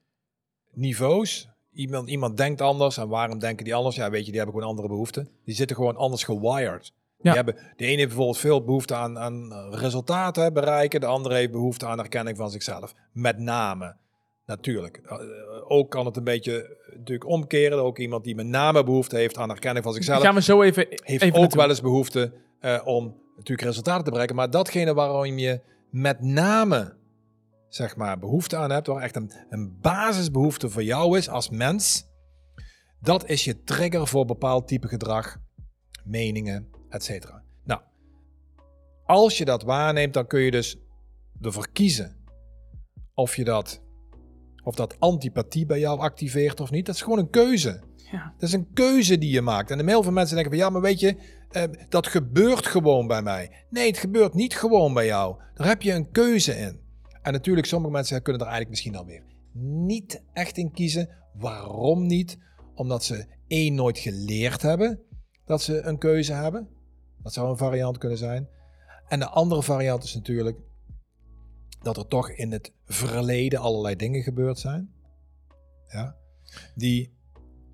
niveaus. Iemand, iemand denkt anders en waarom denken die anders? Ja, weet je, die hebben gewoon andere behoeften. Die zitten gewoon anders gewired. Ja. Die hebben, de ene heeft bijvoorbeeld veel behoefte aan, aan resultaten bereiken, de andere heeft behoefte aan erkenning van zichzelf. Met name, natuurlijk. Eh, ook kan het een beetje eh, natuurlijk omkeren. Ook iemand die met name behoefte heeft aan erkenning van zichzelf, gaan we zo even, heeft even ook naartoe. wel eens behoefte eh, om natuurlijk resultaten te bereiken. Maar datgene waarom je met name zeg maar, behoefte aan hebt, waar echt een, een basisbehoefte voor jou is als mens, dat is je trigger voor bepaald type gedrag, meningen, etc. Nou, als je dat waarneemt, dan kun je dus ervoor kiezen of je dat, of dat antipathie bij jou activeert of niet. Dat is gewoon een keuze. Ja. Dat is een keuze die je maakt. En de mail van mensen denken van ja, maar weet je, eh, dat gebeurt gewoon bij mij. Nee, het gebeurt niet gewoon bij jou. Daar heb je een keuze in. En natuurlijk, sommige mensen kunnen er eigenlijk misschien alweer niet echt in kiezen. Waarom niet? Omdat ze één nooit geleerd hebben dat ze een keuze hebben. Dat zou een variant kunnen zijn. En de andere variant is natuurlijk dat er toch in het verleden allerlei dingen gebeurd zijn. Ja, die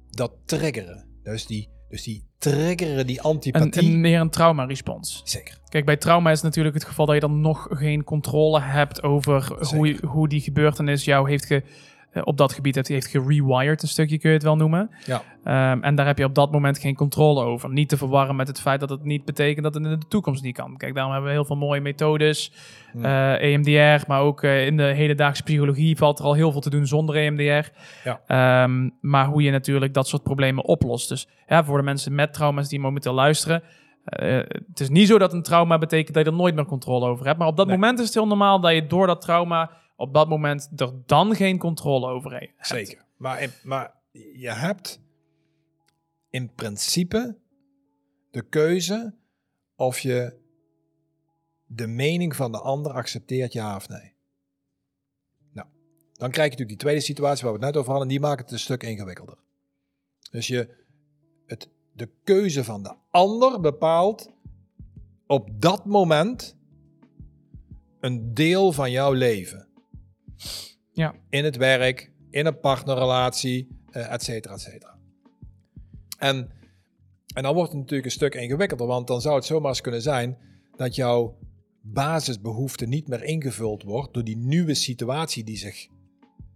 dat triggeren. Dus die, dus die triggeren die antipathie. een, meer een trauma-respons. Zeker. Kijk, bij trauma is het natuurlijk het geval dat je dan nog geen controle hebt over hoe, hoe die gebeurtenis jou heeft ge, op dat gebied heeft, heeft gerewired, een stukje kun je het wel noemen. Ja. Ehm, en daar heb je op dat moment geen controle over. Niet te verwarren met het feit dat het niet betekent dat het in de toekomst niet kan. Kijk, daarom hebben we heel veel mooie methodes. Hmm. eh, EMDR, maar ook eh, in de hedendaagse psychologie valt er al heel veel te doen zonder EMDR. Ja. Ehm, maar hoe je natuurlijk dat soort problemen oplost. Dus ja, voor de mensen met trauma's die momenteel luisteren. eh, het is niet zo dat een trauma betekent dat je er nooit meer controle over hebt. Maar op dat Nee. moment is het heel normaal dat je door dat trauma op dat moment er dan geen controle over hebt. Zeker. Maar, maar je hebt in principe de keuze of je de mening van de ander accepteert, ja of nee. Nou, dan krijg je natuurlijk die tweede situatie waar we het net over hadden, en die maakt het een stuk ingewikkelder. Dus je, het, de keuze van de ander bepaalt op dat moment een deel van jouw leven Ja. in het werk, in een partnerrelatie, eh et cetera, et cetera. En, en dan wordt het natuurlijk een stuk ingewikkelder, want dan zou het zomaar eens kunnen zijn dat jouw basisbehoefte niet meer ingevuld wordt door die nieuwe situatie die zich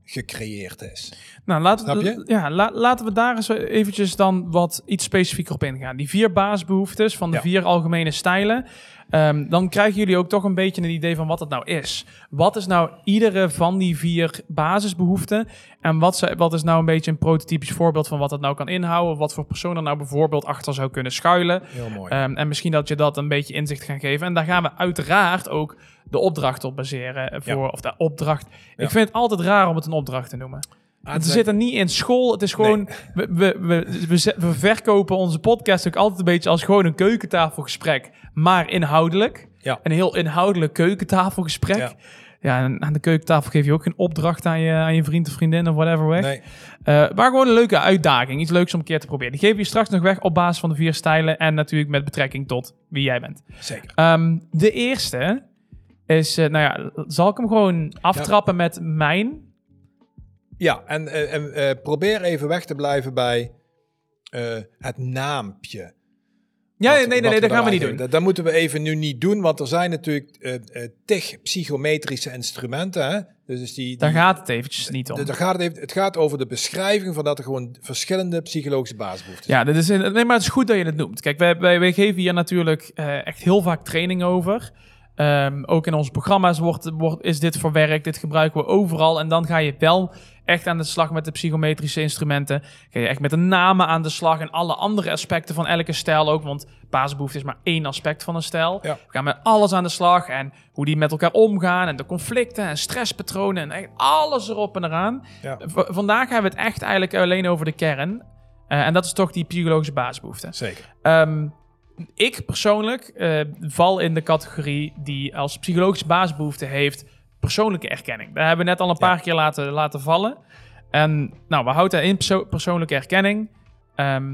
gecreëerd is. Nou, laten we, je? ja, la- laten we daar eens eventjes dan wat iets specifieker op ingaan. Die vier basisbehoeftes van de Ja. vier algemene stijlen. Ehm, dan krijgen jullie ook toch een beetje een idee van wat het nou is. Wat is nou iedere van die vier basisbehoeften? En wat, wat is nou een beetje een prototypisch voorbeeld van wat het nou kan inhouden? Wat voor persoon er nou bijvoorbeeld achter zou kunnen schuilen? Heel mooi. Ehm, en misschien dat je dat een beetje inzicht gaan geven. En daar gaan we uiteraard ook de opdracht op baseren. eh, Voor, Ja. Of de opdracht. Ja. Ik vind het altijd raar om het een opdracht te noemen. Het zit er niet in school. Het is gewoon. We, we, we, we verkopen onze podcast ook altijd een beetje als gewoon een keukentafelgesprek. Maar inhoudelijk. Ja. Een heel inhoudelijk keukentafelgesprek. Ja. Ja. en aan de keukentafel geef je ook geen opdracht aan je, aan je vriend of vriendin of whatever weg. nee, Eh, maar gewoon een leuke uitdaging. Iets leuks om een keer te proberen. Die geef je straks nog weg op basis van de vier stijlen. En natuurlijk met betrekking tot wie jij bent. zeker. Ehm, de eerste is, eh, nou ja, zal ik hem gewoon aftrappen met mijn? Ja, en, eh, en eh, probeer even weg te blijven bij eh, het naampje. Ja, Wat- nee, nee, nee, dat gaan we niet doen. Dat, dat moeten we even nu niet doen, want er zijn natuurlijk tig psychometrische instrumenten. Hè? Dus is die, die, Daar gaat het eventjes niet om. daar gaat het, even, het gaat over de beschrijving van dat er gewoon verschillende psychologische basisbehoeften Ja, dit is, nee, maar het is goed dat je het noemt. Kijk, wij, wij, wij geven hier natuurlijk echt heel vaak training over. Ehm, ook in onze programma's wordt, wordt, is dit verwerkt. Dit gebruiken we overal. En dan ga je wel echt aan de slag met de psychometrische instrumenten. Ga je echt met de namen aan de slag en alle andere aspecten van elke stijl ook. Want basisbehoefte is maar één aspect van een stijl. Ja. We gaan met alles aan de slag en hoe die met elkaar omgaan. En de conflicten en stresspatronen en echt alles erop en eraan. Ja. Vandaag hebben we het echt eigenlijk alleen over de kern. Eh, en dat is toch die psychologische basisbehoefte. Zeker. Ehm, ik persoonlijk eh, val in de categorie die als psychologische basisbehoefte heeft persoonlijke erkenning. Daar hebben we net al een Ja. paar keer laten, laten vallen. En nou, we houden in perso- persoonlijke erkenning. Ehm,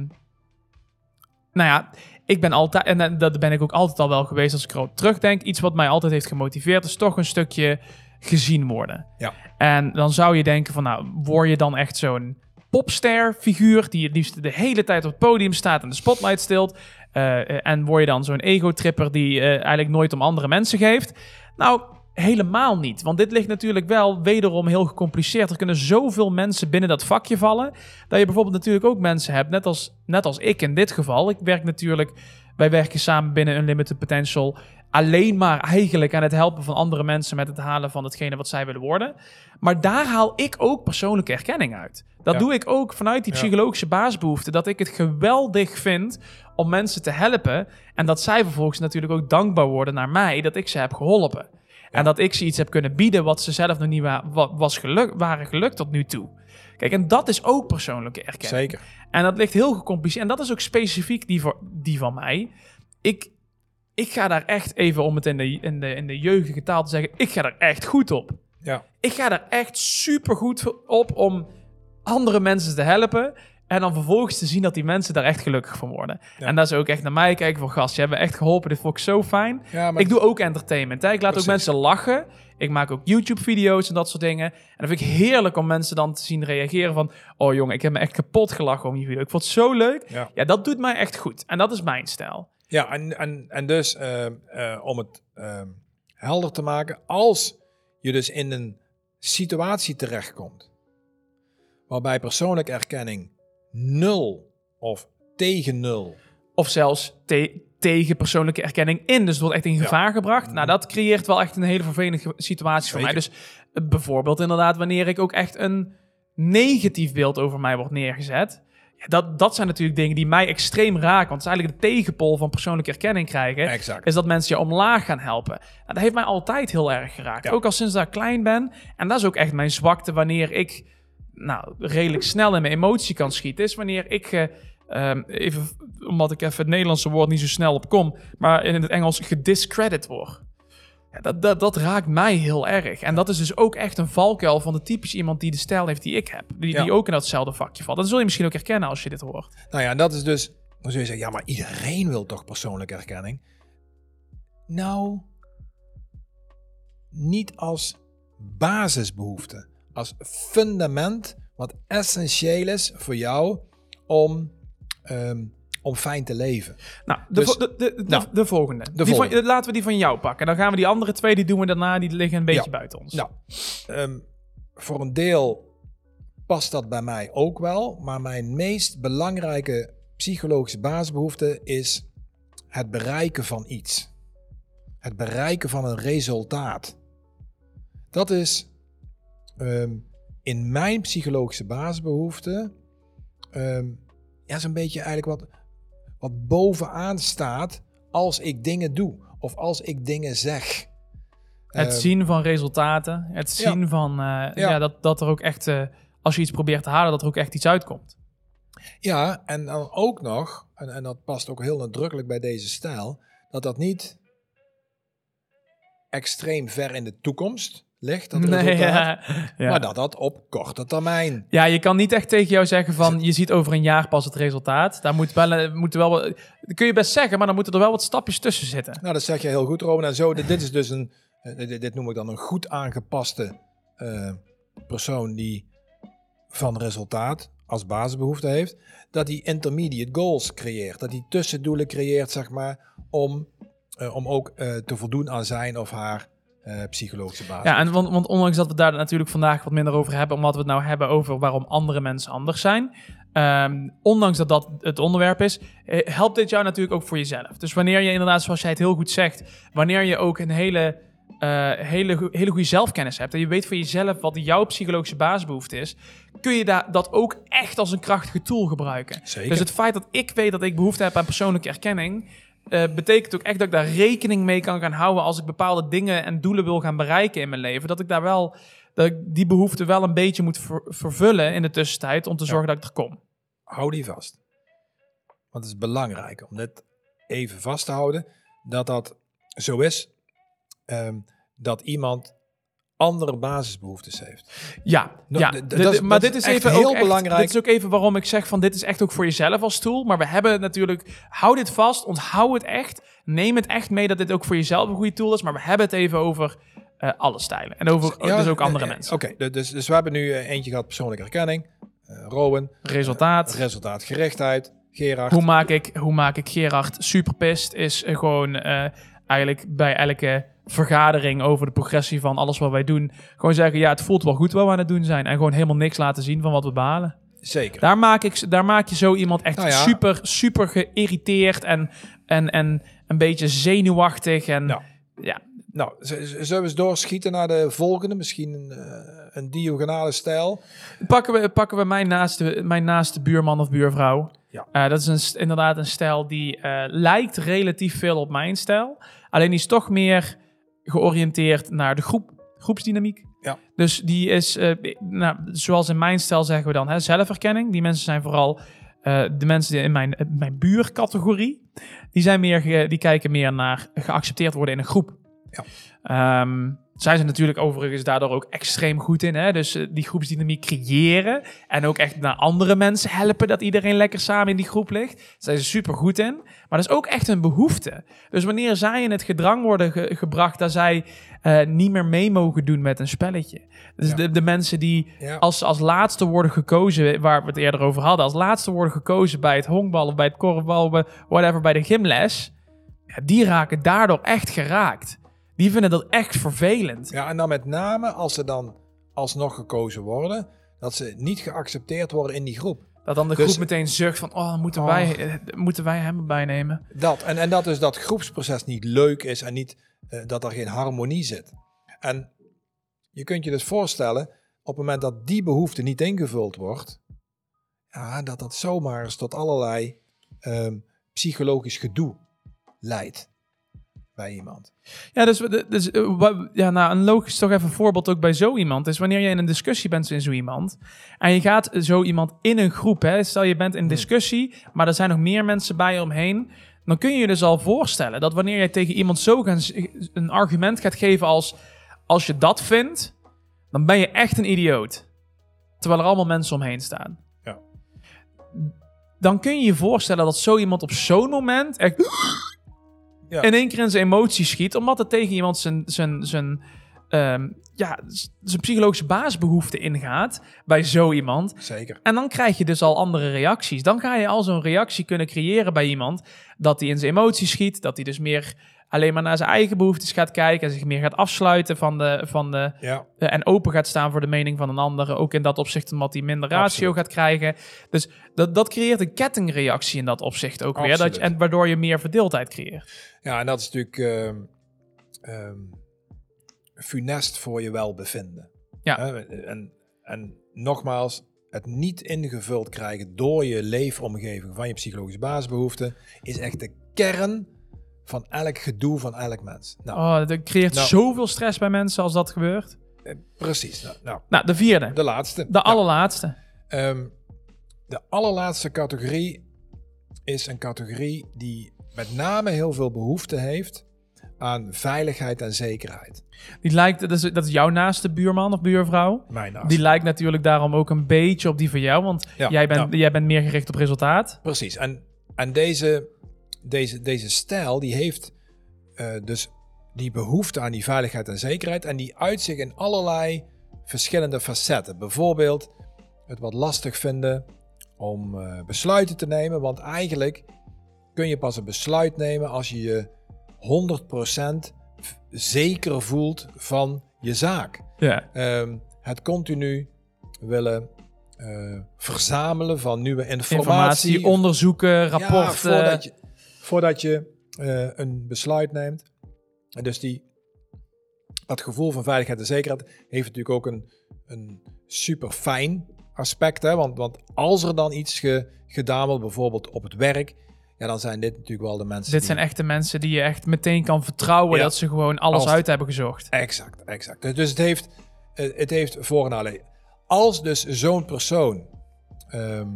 nou ja, ik ben altijd, en eh, dat ben ik ook altijd al wel geweest als ik erop terugdenk. Iets wat mij altijd heeft gemotiveerd is toch een stukje gezien worden. Ja. En dan zou je denken van, nou, word je dan echt zo'n popster-figuur die het liefst de hele tijd op het podium staat en de spotlight stilt? Eh, en word je dan zo'n ego-tripper die eh, eigenlijk nooit om andere mensen geeft? Nou, helemaal niet. Want dit ligt natuurlijk wel wederom heel gecompliceerd. Er kunnen zoveel mensen binnen dat vakje vallen. Dat je bijvoorbeeld natuurlijk ook mensen hebt, net als, net als ik in dit geval. Ik werk natuurlijk, wij werken samen binnen Unlimited Potential. Alleen maar eigenlijk aan het helpen van andere mensen met het halen van hetgene wat zij willen worden. Maar daar haal ik ook persoonlijke erkenning uit. Dat Ja. doe ik ook vanuit die psychologische basisbehoefte. Dat ik het geweldig vind om mensen te helpen. En dat zij vervolgens natuurlijk ook dankbaar worden naar mij dat ik ze heb geholpen. En dat ik ze iets heb kunnen bieden wat ze zelf nog niet wa- wa- was geluk, waren gelukt tot nu toe. Kijk, en dat is ook persoonlijke erkenning. Zeker. En dat ligt heel gecompliceerd. En dat is ook specifiek die, voor, die van mij. Ik, ik ga daar echt even, om het in de, in, de, in de jeugdige taal te zeggen, ik ga daar echt goed op. Ja. Ik ga daar echt super goed op om andere mensen te helpen. En dan vervolgens te zien dat die mensen daar echt gelukkig van worden. Ja. En dat is ook echt naar mij kijken van gast, je hebt me echt geholpen. Dit vond ik zo fijn. Ja, maar Ik doe ook entertainment. Hè? Ik laat Precies. ook mensen lachen. Ik maak ook YouTube-video's en dat soort dingen. En dat vind ik heerlijk om mensen dan te zien reageren van... Oh jongen, ik heb me echt kapot gelachen om je video. Ik vond het zo leuk. Ja. Ja, dat doet mij echt goed. En dat is mijn stijl. Ja, en, en, en dus eh, eh, om het eh, helder te maken, als je dus in een situatie terechtkomt waarbij persoonlijke erkenning nul of tegen nul, Of zelfs te- tegen persoonlijke erkenning in. Dus het wordt echt in Ja. gevaar gebracht. Nou, dat creëert wel echt een hele vervelende situatie voor mij. Dus eh, bijvoorbeeld inderdaad wanneer ik ook echt een negatief beeld over mij wordt neergezet. Ja, dat, dat zijn natuurlijk dingen die mij extreem raken. Want het is eigenlijk de tegenpol van persoonlijke erkenning krijgen. exact. is dat mensen je omlaag gaan helpen. Nou, dat heeft mij altijd heel erg geraakt. Ja. Ook al sinds dat ik klein ben. En dat is ook echt mijn zwakte wanneer ik nou, redelijk snel in mijn emotie kan schieten. Is wanneer ik, eh, ehm, even, omdat ik even het Nederlandse woord niet zo snel op kom, maar in het Engels gediscredit word. Ja, dat, dat, dat raakt mij heel erg. En dat is dus ook echt een valkuil van de typisch iemand die de stijl heeft die ik heb. Die, Ja. die ook in datzelfde vakje valt. Dat zul je misschien ook herkennen als je dit hoort. Nou ja, en dat is dus, dan zul je zeggen, ja, maar iedereen wil toch persoonlijke erkenning? Nou, niet als basisbehoefte, als fundament wat essentieel is voor jou om, ehm, om fijn te leven. Nou, de, Dus- de, de, de, nou, de volgende. die volgende. Van, laten we die van jou pakken. Dan gaan we die andere twee, die doen we daarna, die liggen een beetje Ja. buiten ons. Nou, ehm, voor een deel past dat bij mij ook wel, maar mijn meest belangrijke psychologische basisbehoefte is het bereiken van iets. Het bereiken van een resultaat. Dat is ehm, in mijn psychologische basisbehoefte ehm, ja, zo'n beetje eigenlijk wat, wat bovenaan staat als ik dingen doe of als ik dingen zeg. Het Ehm, zien van resultaten. Het ja. zien van eh, ja. Ja. dat, dat er ook echt, eh, als je iets probeert te halen, dat er ook echt iets uitkomt. Ja, en dan ook nog, en, en dat past ook heel nadrukkelijk bij deze stijl, dat dat niet extreem ver in de toekomst ligt, dat resultaat, ja. Ja. maar dat dat op korte termijn. ja, je kan niet echt tegen jou zeggen van, je ziet over een jaar pas het resultaat. Daar moet wel, eh, moet wel, wat- dat kun je best zeggen, maar dan moeten er wel wat stapjes tussen zitten. Nou, dat zeg je heel goed, Roman. En zo, dit, dit is dus een, eh, dit, dit noem ik dan een goed aangepaste eh, persoon die van resultaat als basisbehoefte heeft, dat hij intermediate goals creëert. Dat hij tussendoelen creëert, zeg maar, om, om ook te voldoen aan zijn of haar eh, psychologische basis. Ja, en want, want ondanks dat we daar natuurlijk vandaag wat minder over hebben, omdat we het nou hebben over waarom andere mensen anders zijn, ehm, ondanks dat dat het onderwerp is, eh, helpt dit jou natuurlijk ook voor jezelf. Dus wanneer je inderdaad, zoals jij het heel goed zegt, wanneer je ook een hele, eh, hele, hele goede zelfkennis hebt en je weet voor jezelf wat jouw psychologische basisbehoefte is, kun je daar dat ook echt als een krachtige tool gebruiken. Zeker. Dus het feit dat ik weet dat ik behoefte heb aan persoonlijke erkenning, eh, betekent ook echt dat ik daar rekening mee kan gaan houden als ik bepaalde dingen en doelen wil gaan bereiken in mijn leven. Dat ik daar wel, dat ik die behoefte wel een beetje moet ver- vervullen in de tussentijd om te zorgen dat ik er kom. hou die vast. Want het is belangrijk om dit even vast te houden, dat dat zo is, ehm, dat iemand andere basisbehoeftes heeft. Ja, Nou, ja. dat maar dit is even heel echt- belangrijk. Dit is ook even waarom ik zeg van dit is echt ook voor jezelf als tool. Maar we hebben het natuurlijk, hou dit vast, onthoud het echt. Neem het echt mee dat dit ook voor jezelf een goede tool is. Maar we hebben het even over eh, alle stijlen. En over Ja, dus ook eh, andere eh, mensen. Oké, dus, dus we hebben nu eentje gehad persoonlijke erkenning, eh Rowan, Resultaat. resultaatgerichtheid, Gerard. Hoe maak ik, hoe maak ik Gerard superpist? Is gewoon eigenlijk bij elke vergadering over de progressie van alles wat wij doen. Gewoon zeggen, ja, het voelt wel goed wat we aan het doen zijn. En gewoon helemaal niks laten zien van wat we behalen. Zeker. Daar maak, ik, daar maak je zo iemand echt Nou ja. super, super geïrriteerd en, en, en een beetje zenuwachtig. En Nou. ja, Nou, zullen we eens doorschieten naar de volgende? Misschien een, eh, een diagonale stijl. pakken we, pakken we mijn, naaste, mijn naaste buurman of buurvrouw. Ja. Eh, dat is een, inderdaad een stijl die eh, lijkt relatief veel op mijn stijl. Alleen die is toch meer georiënteerd naar de groep, groepsdynamiek. Ja. Dus die is, eh, nou, zoals in mijn stijl zeggen we dan, hè. Die mensen zijn vooral eh, de mensen die in mijn, eh, mijn buurcategorie. Die, zijn meer die kijken meer naar geaccepteerd worden in een groep. Ja. Ehm, zij zijn natuurlijk overigens daardoor ook extreem goed in. Hè? Dus eh, die groepsdynamiek creëren. En ook echt naar andere mensen helpen dat iedereen lekker samen in die groep ligt. Daar zijn ze super goed in. Maar dat is ook echt een behoefte. Dus wanneer zij in het gedrang worden ge- gebracht dat zij eh, niet meer mee mogen doen met een spelletje. Dus Ja. de, de mensen die Ja. als ze als laatste worden gekozen, waar we het eerder over hadden, als laatste worden gekozen bij het honkbal of bij het korfbal, whatever, bij de gymles, ja, die raken daardoor echt geraakt. Die vinden dat echt vervelend. Ja, en dan met name als ze dan alsnog gekozen worden, dat ze niet geaccepteerd worden in die groep. Dat dan de Dus- groep meteen zucht van, oh, moeten, Oh. Wij, eh, moeten wij hem erbij nemen? Dat. En, en dat dus dat groepsproces niet leuk is en niet, eh, dat er geen harmonie zit. En je kunt je dus voorstellen, op het moment dat die behoefte niet ingevuld wordt, ja, dat dat zomaar eens tot allerlei ehm, psychologisch gedoe leidt bij iemand. Ja, dus, dus eh, ja, nou, een logisch toch even voorbeeld ook bij zo iemand is wanneer je in een discussie bent in zo iemand en je gaat zo iemand in een groep, hè, stel je bent in discussie, maar er zijn nog meer mensen bij je omheen, dan kun je je dus al voorstellen dat wanneer jij tegen iemand zo een argument gaat geven als als je dat vindt, dan ben je echt een idioot. Terwijl er allemaal mensen omheen staan. Ja. Dan kun je je voorstellen dat zo iemand op zo'n moment echt Ja. in één keer in zijn emoties schiet, omdat het tegen iemand zijn, zijn, zijn, ehm, ja, zijn psychologische basisbehoefte ingaat bij zo iemand. Zeker. En dan krijg je dus al andere reacties. Dan ga je al zo'n reactie kunnen creëren bij iemand dat hij in zijn emoties schiet, dat hij dus meer alleen maar naar zijn eigen behoeftes gaat kijken en zich meer gaat afsluiten van de, van de, Ja, eh, en open gaat staan voor de mening van een ander. Ook in dat opzicht omdat hij minder ratio Absoluut. gaat krijgen. Dus dat, dat creëert een kettingreactie in dat opzicht ook weer. Dat je, en waardoor je meer verdeeldheid creëert. ja en dat is natuurlijk ehm, ehm, funest voor je welbevinden. Ja. En, en nogmaals, het niet ingevuld krijgen door je leefomgeving van je psychologische basisbehoeften is echt de kern van elk gedoe van elk mens. Nou, Oh, dat creëert Nou. zoveel stress bij mensen als dat gebeurt. eh, precies. Nou, nou, Nou, de vierde. de laatste. De allerlaatste. Ehm, de allerlaatste categorie is een categorie die met name heel veel behoefte heeft aan veiligheid en zekerheid. Die lijkt, dat is, dat is jouw naaste buurman of buurvrouw. Mijn naast. Die lijkt natuurlijk daarom ook een beetje op die van jou. Want Ja, jij, bent, nou. jij bent meer gericht op resultaat. Precies. En, en deze, deze, deze stijl die heeft eh, dus die behoefte aan die veiligheid en zekerheid. En die uit zich in allerlei verschillende facetten. Bijvoorbeeld het wat lastig vinden om eh, besluiten te nemen. Want eigenlijk kun je pas een besluit nemen als je je 100% v- zeker voelt van je zaak. Ja. Ehm, het continu willen eh, verzamelen van nieuwe informatie. Informatie, onderzoeken, rapporten. Ja, voordat je, voordat je eh, een besluit neemt. En dus die, dat gevoel van veiligheid en zekerheid heeft natuurlijk ook een, een super fijn aspect. Hè? Want, want als er dan iets ge- gedaan wordt, bijvoorbeeld op het werk, ja, dan zijn dit natuurlijk wel de mensen Dit die... zijn echte mensen die je echt meteen kan vertrouwen Ja. dat ze gewoon alles uit hebben gezocht. Exact, exact. Dus- het heeft, eh, het heeft voor- en nadelen. Als dus zo'n persoon ehm,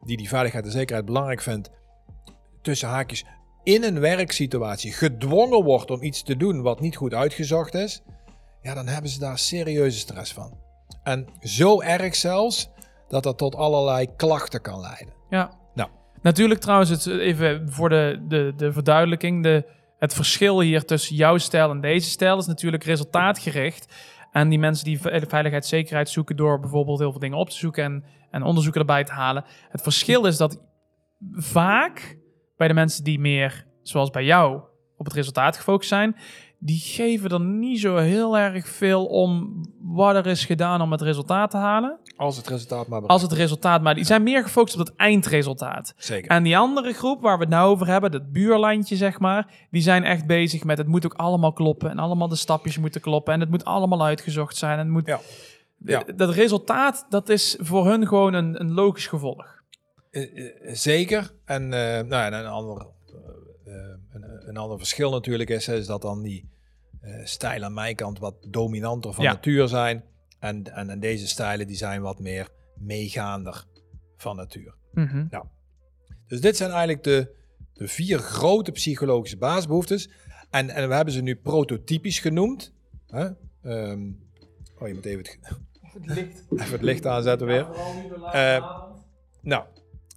die die veiligheid en zekerheid belangrijk vindt, tussen haakjes in een werksituatie gedwongen wordt om iets te doen wat niet goed uitgezocht is, ja, dan hebben ze daar serieuze stress van. En zo erg zelfs dat dat tot allerlei klachten kan leiden. Ja. Nou. Natuurlijk trouwens, het, even voor de, de, de verduidelijking. De, het verschil hier tussen jouw stijl en deze stijl is natuurlijk resultaatgericht. En die mensen die ve- veiligheid zekerheid zoeken door bijvoorbeeld heel veel dingen op te zoeken en, en onderzoeken erbij te halen. Het verschil is dat vaak bij de mensen die meer, zoals bij jou, op het resultaat gefocust zijn, die geven er niet zo heel erg veel om wat er is gedaan om het resultaat te halen. Als het resultaat maar Als het resultaat, maar die zijn meer gefocust op het eindresultaat. Zeker. En die andere groep waar we het nou over hebben, dat buurlandje zeg maar, die zijn echt bezig met het moet ook allemaal kloppen en allemaal de stapjes moeten kloppen en het moet allemaal uitgezocht zijn. En het moet, Ja. Ja. Dat resultaat, dat is voor hun gewoon een, een logisch gevolg. Eh, eh, zeker. En eh, nou, ja, en een, ander, een, een ander verschil natuurlijk is, is dat dan die eh, stijlen aan mijn kant wat dominanter van Ja. natuur zijn. En, en, en deze stijlen die zijn wat meer meegaander van natuur. Mhm. Dus dit zijn eigenlijk de, de vier grote psychologische basisbehoeftes. En, en we hebben ze nu prototypisch genoemd. Hè? Ehm, oh, je moet even het, even het licht aanzetten weer. Eh, Nou,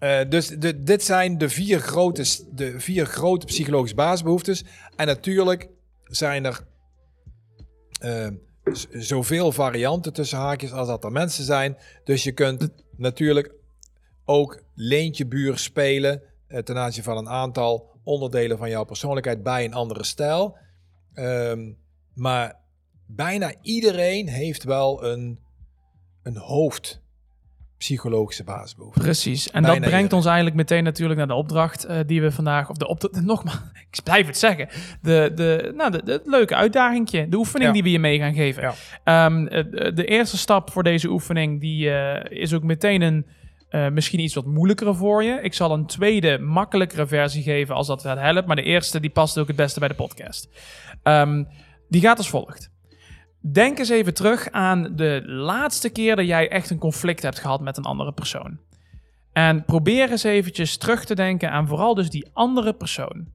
eh, dus de, dit zijn de vier, grote, de vier grote psychologische basisbehoeftes. En natuurlijk zijn er eh, zoveel varianten tussen haakjes als dat er mensen zijn. Dus je kunt natuurlijk ook leentje buur spelen eh, ten aanzien van een aantal onderdelen van jouw persoonlijkheid bij een andere stijl. Ehm, maar bijna iedereen heeft wel een, een hoofdpsychologische basisbehoefte. Precies. En Bijna dat brengt iedereen. ons eigenlijk meteen natuurlijk naar de opdracht eh, die we vandaag, of de opdracht, nogmaals, ik blijf het zeggen, de, de, nou, de, leuke uitdagingje, de oefening Ja. die we je mee gaan geven. Ja. Ehm, eh, de, eerste stap voor deze oefening, die eh, is ook meteen een, misschien iets wat moeilijkere voor je. Ik zal een tweede, makkelijkere versie geven als dat wel helpt, maar de eerste die past ook het beste bij de podcast. Ehm, die gaat als volgt. Denk eens even terug aan de laatste keer dat jij echt een conflict hebt gehad met een andere persoon. En probeer eens eventjes terug te denken aan vooral dus die andere persoon.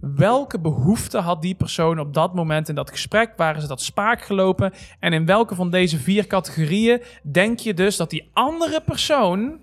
Welke behoefte had die persoon op dat moment in dat gesprek? Waren ze dat spaak gelopen? En in welke van deze vier categorieën denk je dus dat die andere persoon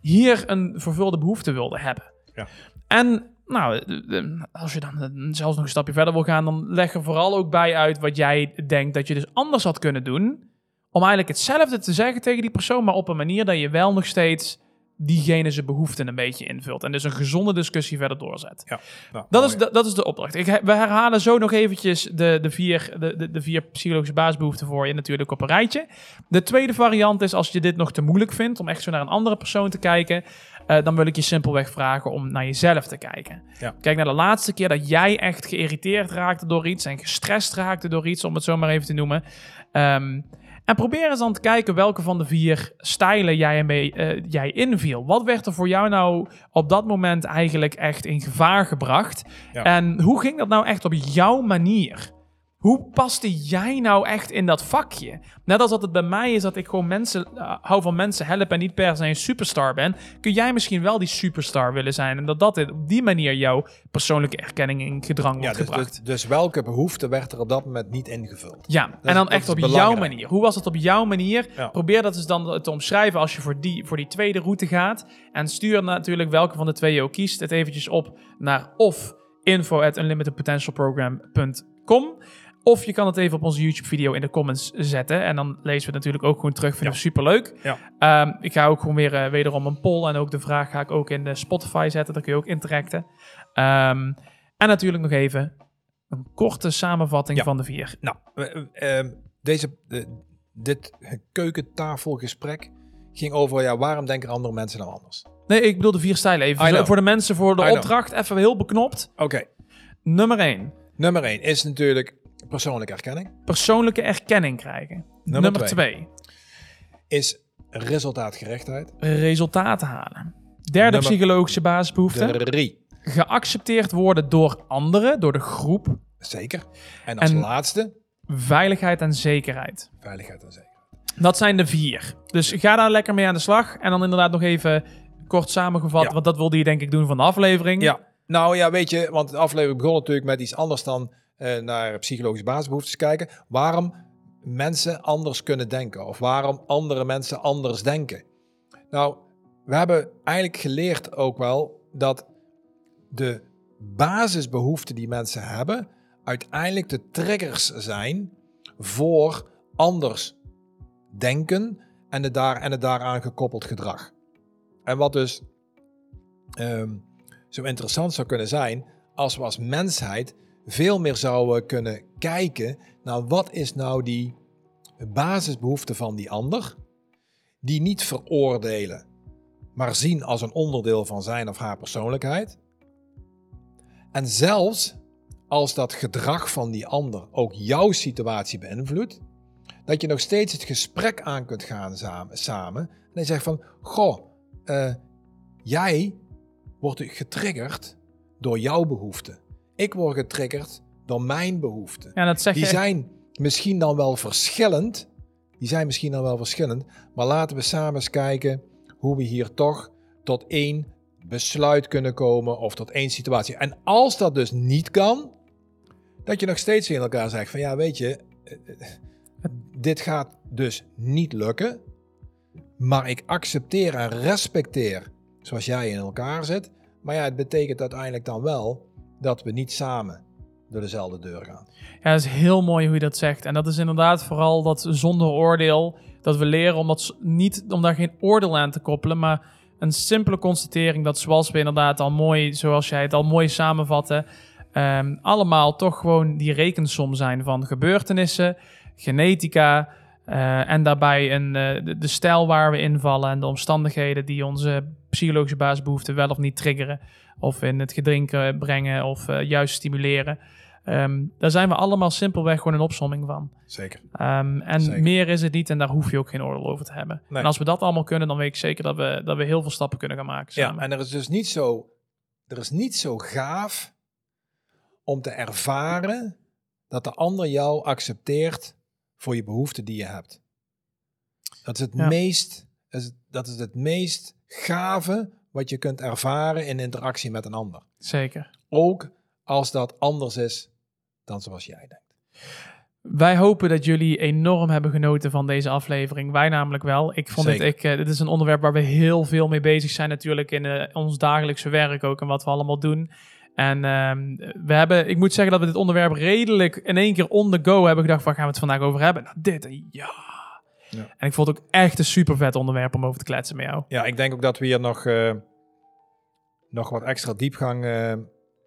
hier een vervulde behoefte wilde hebben? Ja. En nou, de- de- als je dan eh, zelfs nog een stapje verder wil gaan, dan leg er vooral ook bij uit wat jij denkt dat je dus anders had kunnen doen. Om eigenlijk hetzelfde te zeggen tegen die persoon, maar op een manier dat je wel nog steeds diegene zijn behoeften een beetje invult. En dus een gezonde discussie verder doorzet. Ja, nou, Dat mooi. is, de, dat is de opdracht. Ik, we herhalen zo nog eventjes de, de, vier, de, de, de vier psychologische basisbehoeften voor je natuurlijk op een rijtje. De tweede variant is als je dit nog te moeilijk vindt om echt zo naar een andere persoon te kijken, eh, dan wil ik je simpelweg vragen om naar jezelf te kijken. Ja. Kijk naar de laatste keer dat jij echt geïrriteerd raakte door iets en gestrest raakte door iets, om het zo maar even te noemen. Ehm, en probeer eens dan te kijken welke van de vier stijlen jij, ermee, eh, jij inviel. Wat werd er voor jou nou op dat moment eigenlijk echt in gevaar gebracht? Ja. En hoe ging dat nou echt op jouw manier? Hoe paste jij nou echt in dat vakje? Net als dat het bij mij is dat ik gewoon mensen eh, hou van mensen helpen en niet per se een superstar ben, kun jij misschien wel die superstar willen zijn en dat dat op die manier jouw persoonlijke erkenning in gedrang Ja, wordt dus, gebracht. dus, dus welke behoefte werd er op dat moment niet ingevuld? Ja, en dan echt op jouw manier. Hoe was het op jouw manier? Ja. Probeer dat eens dan te omschrijven als je voor die, voor die tweede route gaat. En stuur natuurlijk welke van de twee je ook kiest. Het eventjes op naar of info at unlimitedpotentialprogram.com Of je kan het even op onze YouTube-video in de comments zetten. En dan lezen we het natuurlijk ook gewoon terug. Vinden we superleuk. Ja. Ehm, ik ga ook gewoon weer eh, wederom een poll. En ook de vraag ga ik ook in de Spotify zetten. Daar kun je ook interacten. Ehm, en natuurlijk nog even een korte samenvatting Ja. van de vier. Nou, eh, eh, deze, dit keukentafelgesprek ging over, ja, waarom denken andere mensen dan anders? Nee, ik bedoel de vier stijlen even. Voor de mensen voor de I know. opdracht even heel beknopt. Oké, Nummer 1. nummer 1 is natuurlijk persoonlijke erkenning. Persoonlijke erkenning krijgen. Nummer Nummer twee. 2. Is resultaatgerichtheid. Resultaten halen. Derde Nummer- psychologische basisbehoefte. Drie. Geaccepteerd worden door anderen, door de groep. Zeker. En als En- laatste, Veiligheid en zekerheid. veiligheid en zekerheid. Dat zijn de vier. Dus ga daar lekker mee aan de slag. En dan inderdaad nog even kort samengevat. Ja. Want dat wilde je denk ik doen van de aflevering. Ja, nou ja, weet je, want de aflevering begon natuurlijk met iets anders dan naar psychologische basisbehoeftes kijken. Waarom mensen anders kunnen denken of waarom andere mensen anders denken. Nou, we hebben eigenlijk geleerd ook wel dat de basisbehoeften die mensen hebben uiteindelijk de triggers zijn voor anders denken en het, daar, en het daaraan gekoppeld gedrag. En wat dus ehm, zo interessant zou kunnen zijn als we als mensheid veel meer zouden kunnen kijken naar wat is nou die basisbehoefte van die ander, die niet veroordelen, maar zien als een onderdeel van zijn of haar persoonlijkheid. En zelfs als dat gedrag van die ander ook jouw situatie beïnvloedt, dat je nog steeds het gesprek aan kunt gaan samen. en je zegt van, goh, eh, jij wordt getriggerd door jouw behoeften. Ik word getriggerd door mijn behoeften. Ja, dat zeg Die echt- zijn misschien dan wel verschillend. Die zijn misschien dan wel verschillend. Maar laten we samen eens kijken hoe we hier toch tot één besluit kunnen komen of tot één situatie. En als dat dus niet kan, dat je nog steeds in elkaar zegt van ja, weet je, eh, eh, dit gaat dus niet lukken. Maar ik accepteer en respecteer zoals jij in elkaar zit. Maar ja, het betekent uiteindelijk dan wel dat we niet samen door dezelfde deur gaan. Ja, dat is heel mooi hoe je dat zegt. En dat is inderdaad vooral dat zonder oordeel. Dat we leren om, dat s- niet, om daar geen oordeel aan te koppelen. Maar een simpele constatering dat zoals we inderdaad al mooi, zoals jij het al mooi samenvatte. ehm, allemaal toch gewoon die rekensom zijn van gebeurtenissen, genetica. eh, en daarbij een, eh, de, de stijl waar we invallen en de omstandigheden die onze psychologische basisbehoeften wel of niet triggeren. Of in het gedrinken brengen of eh, juist stimuleren. Ehm, daar zijn we allemaal simpelweg gewoon een opsomming van. Zeker. Ehm, en Zeker. meer is het niet en daar hoef je ook geen oordeel over te hebben. Nee. En als we dat allemaal kunnen, dan weet ik zeker dat we, dat we heel veel stappen kunnen gaan maken Ja, samen. en er is dus niet zo, er is niet zo gaaf om te ervaren dat de ander jou accepteert voor je behoeften die je hebt. Dat is het Ja. meest, is- dat is het meest gave wat je kunt ervaren in interactie met een ander. Zeker. Ook als dat anders is dan zoals jij denkt. Wij hopen dat jullie enorm hebben genoten van deze aflevering. Wij namelijk wel. Ik vond dit, Zeker. ik, eh, dit is een onderwerp waar we heel veel mee bezig zijn natuurlijk in eh, ons dagelijkse werk ook en wat we allemaal doen. En ehm, we hebben, ik moet zeggen dat we dit onderwerp redelijk in één keer on the go hebben gedacht, waar gaan we het vandaag over hebben? Nou, dit, en ja. Ja. En ik vond het ook echt een super vet onderwerp om over te kletsen met jou. Ja, ik denk ook dat we hier nog, eh, nog wat extra diepgang eh,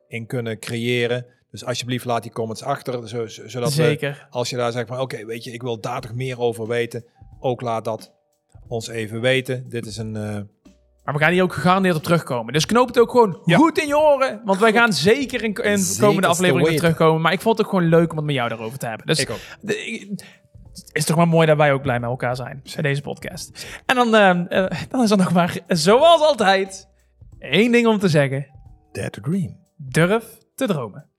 in kunnen creëren. Dus alsjeblieft laat die comments achter, zo- zo- zodat we Zeker. Als je daar zegt van oké, weet je, ik wil daar toch meer over weten. Ook laat dat ons even weten. Dit is een. eh, Maar we gaan hier ook gegarandeerd op terugkomen. Dus knoop het ook gewoon Ja. goed in je oren. Want wij gaan zeker in, in de komende te aflevering weer weten. terugkomen. Maar ik vond het ook gewoon leuk om het met jou daarover te hebben. Dus ik ook. Het is toch maar mooi dat wij ook blij met elkaar zijn bij deze podcast. En dan, eh, dan is er nog maar, zoals altijd, één ding om te zeggen. Dare to dream. Durf te dromen.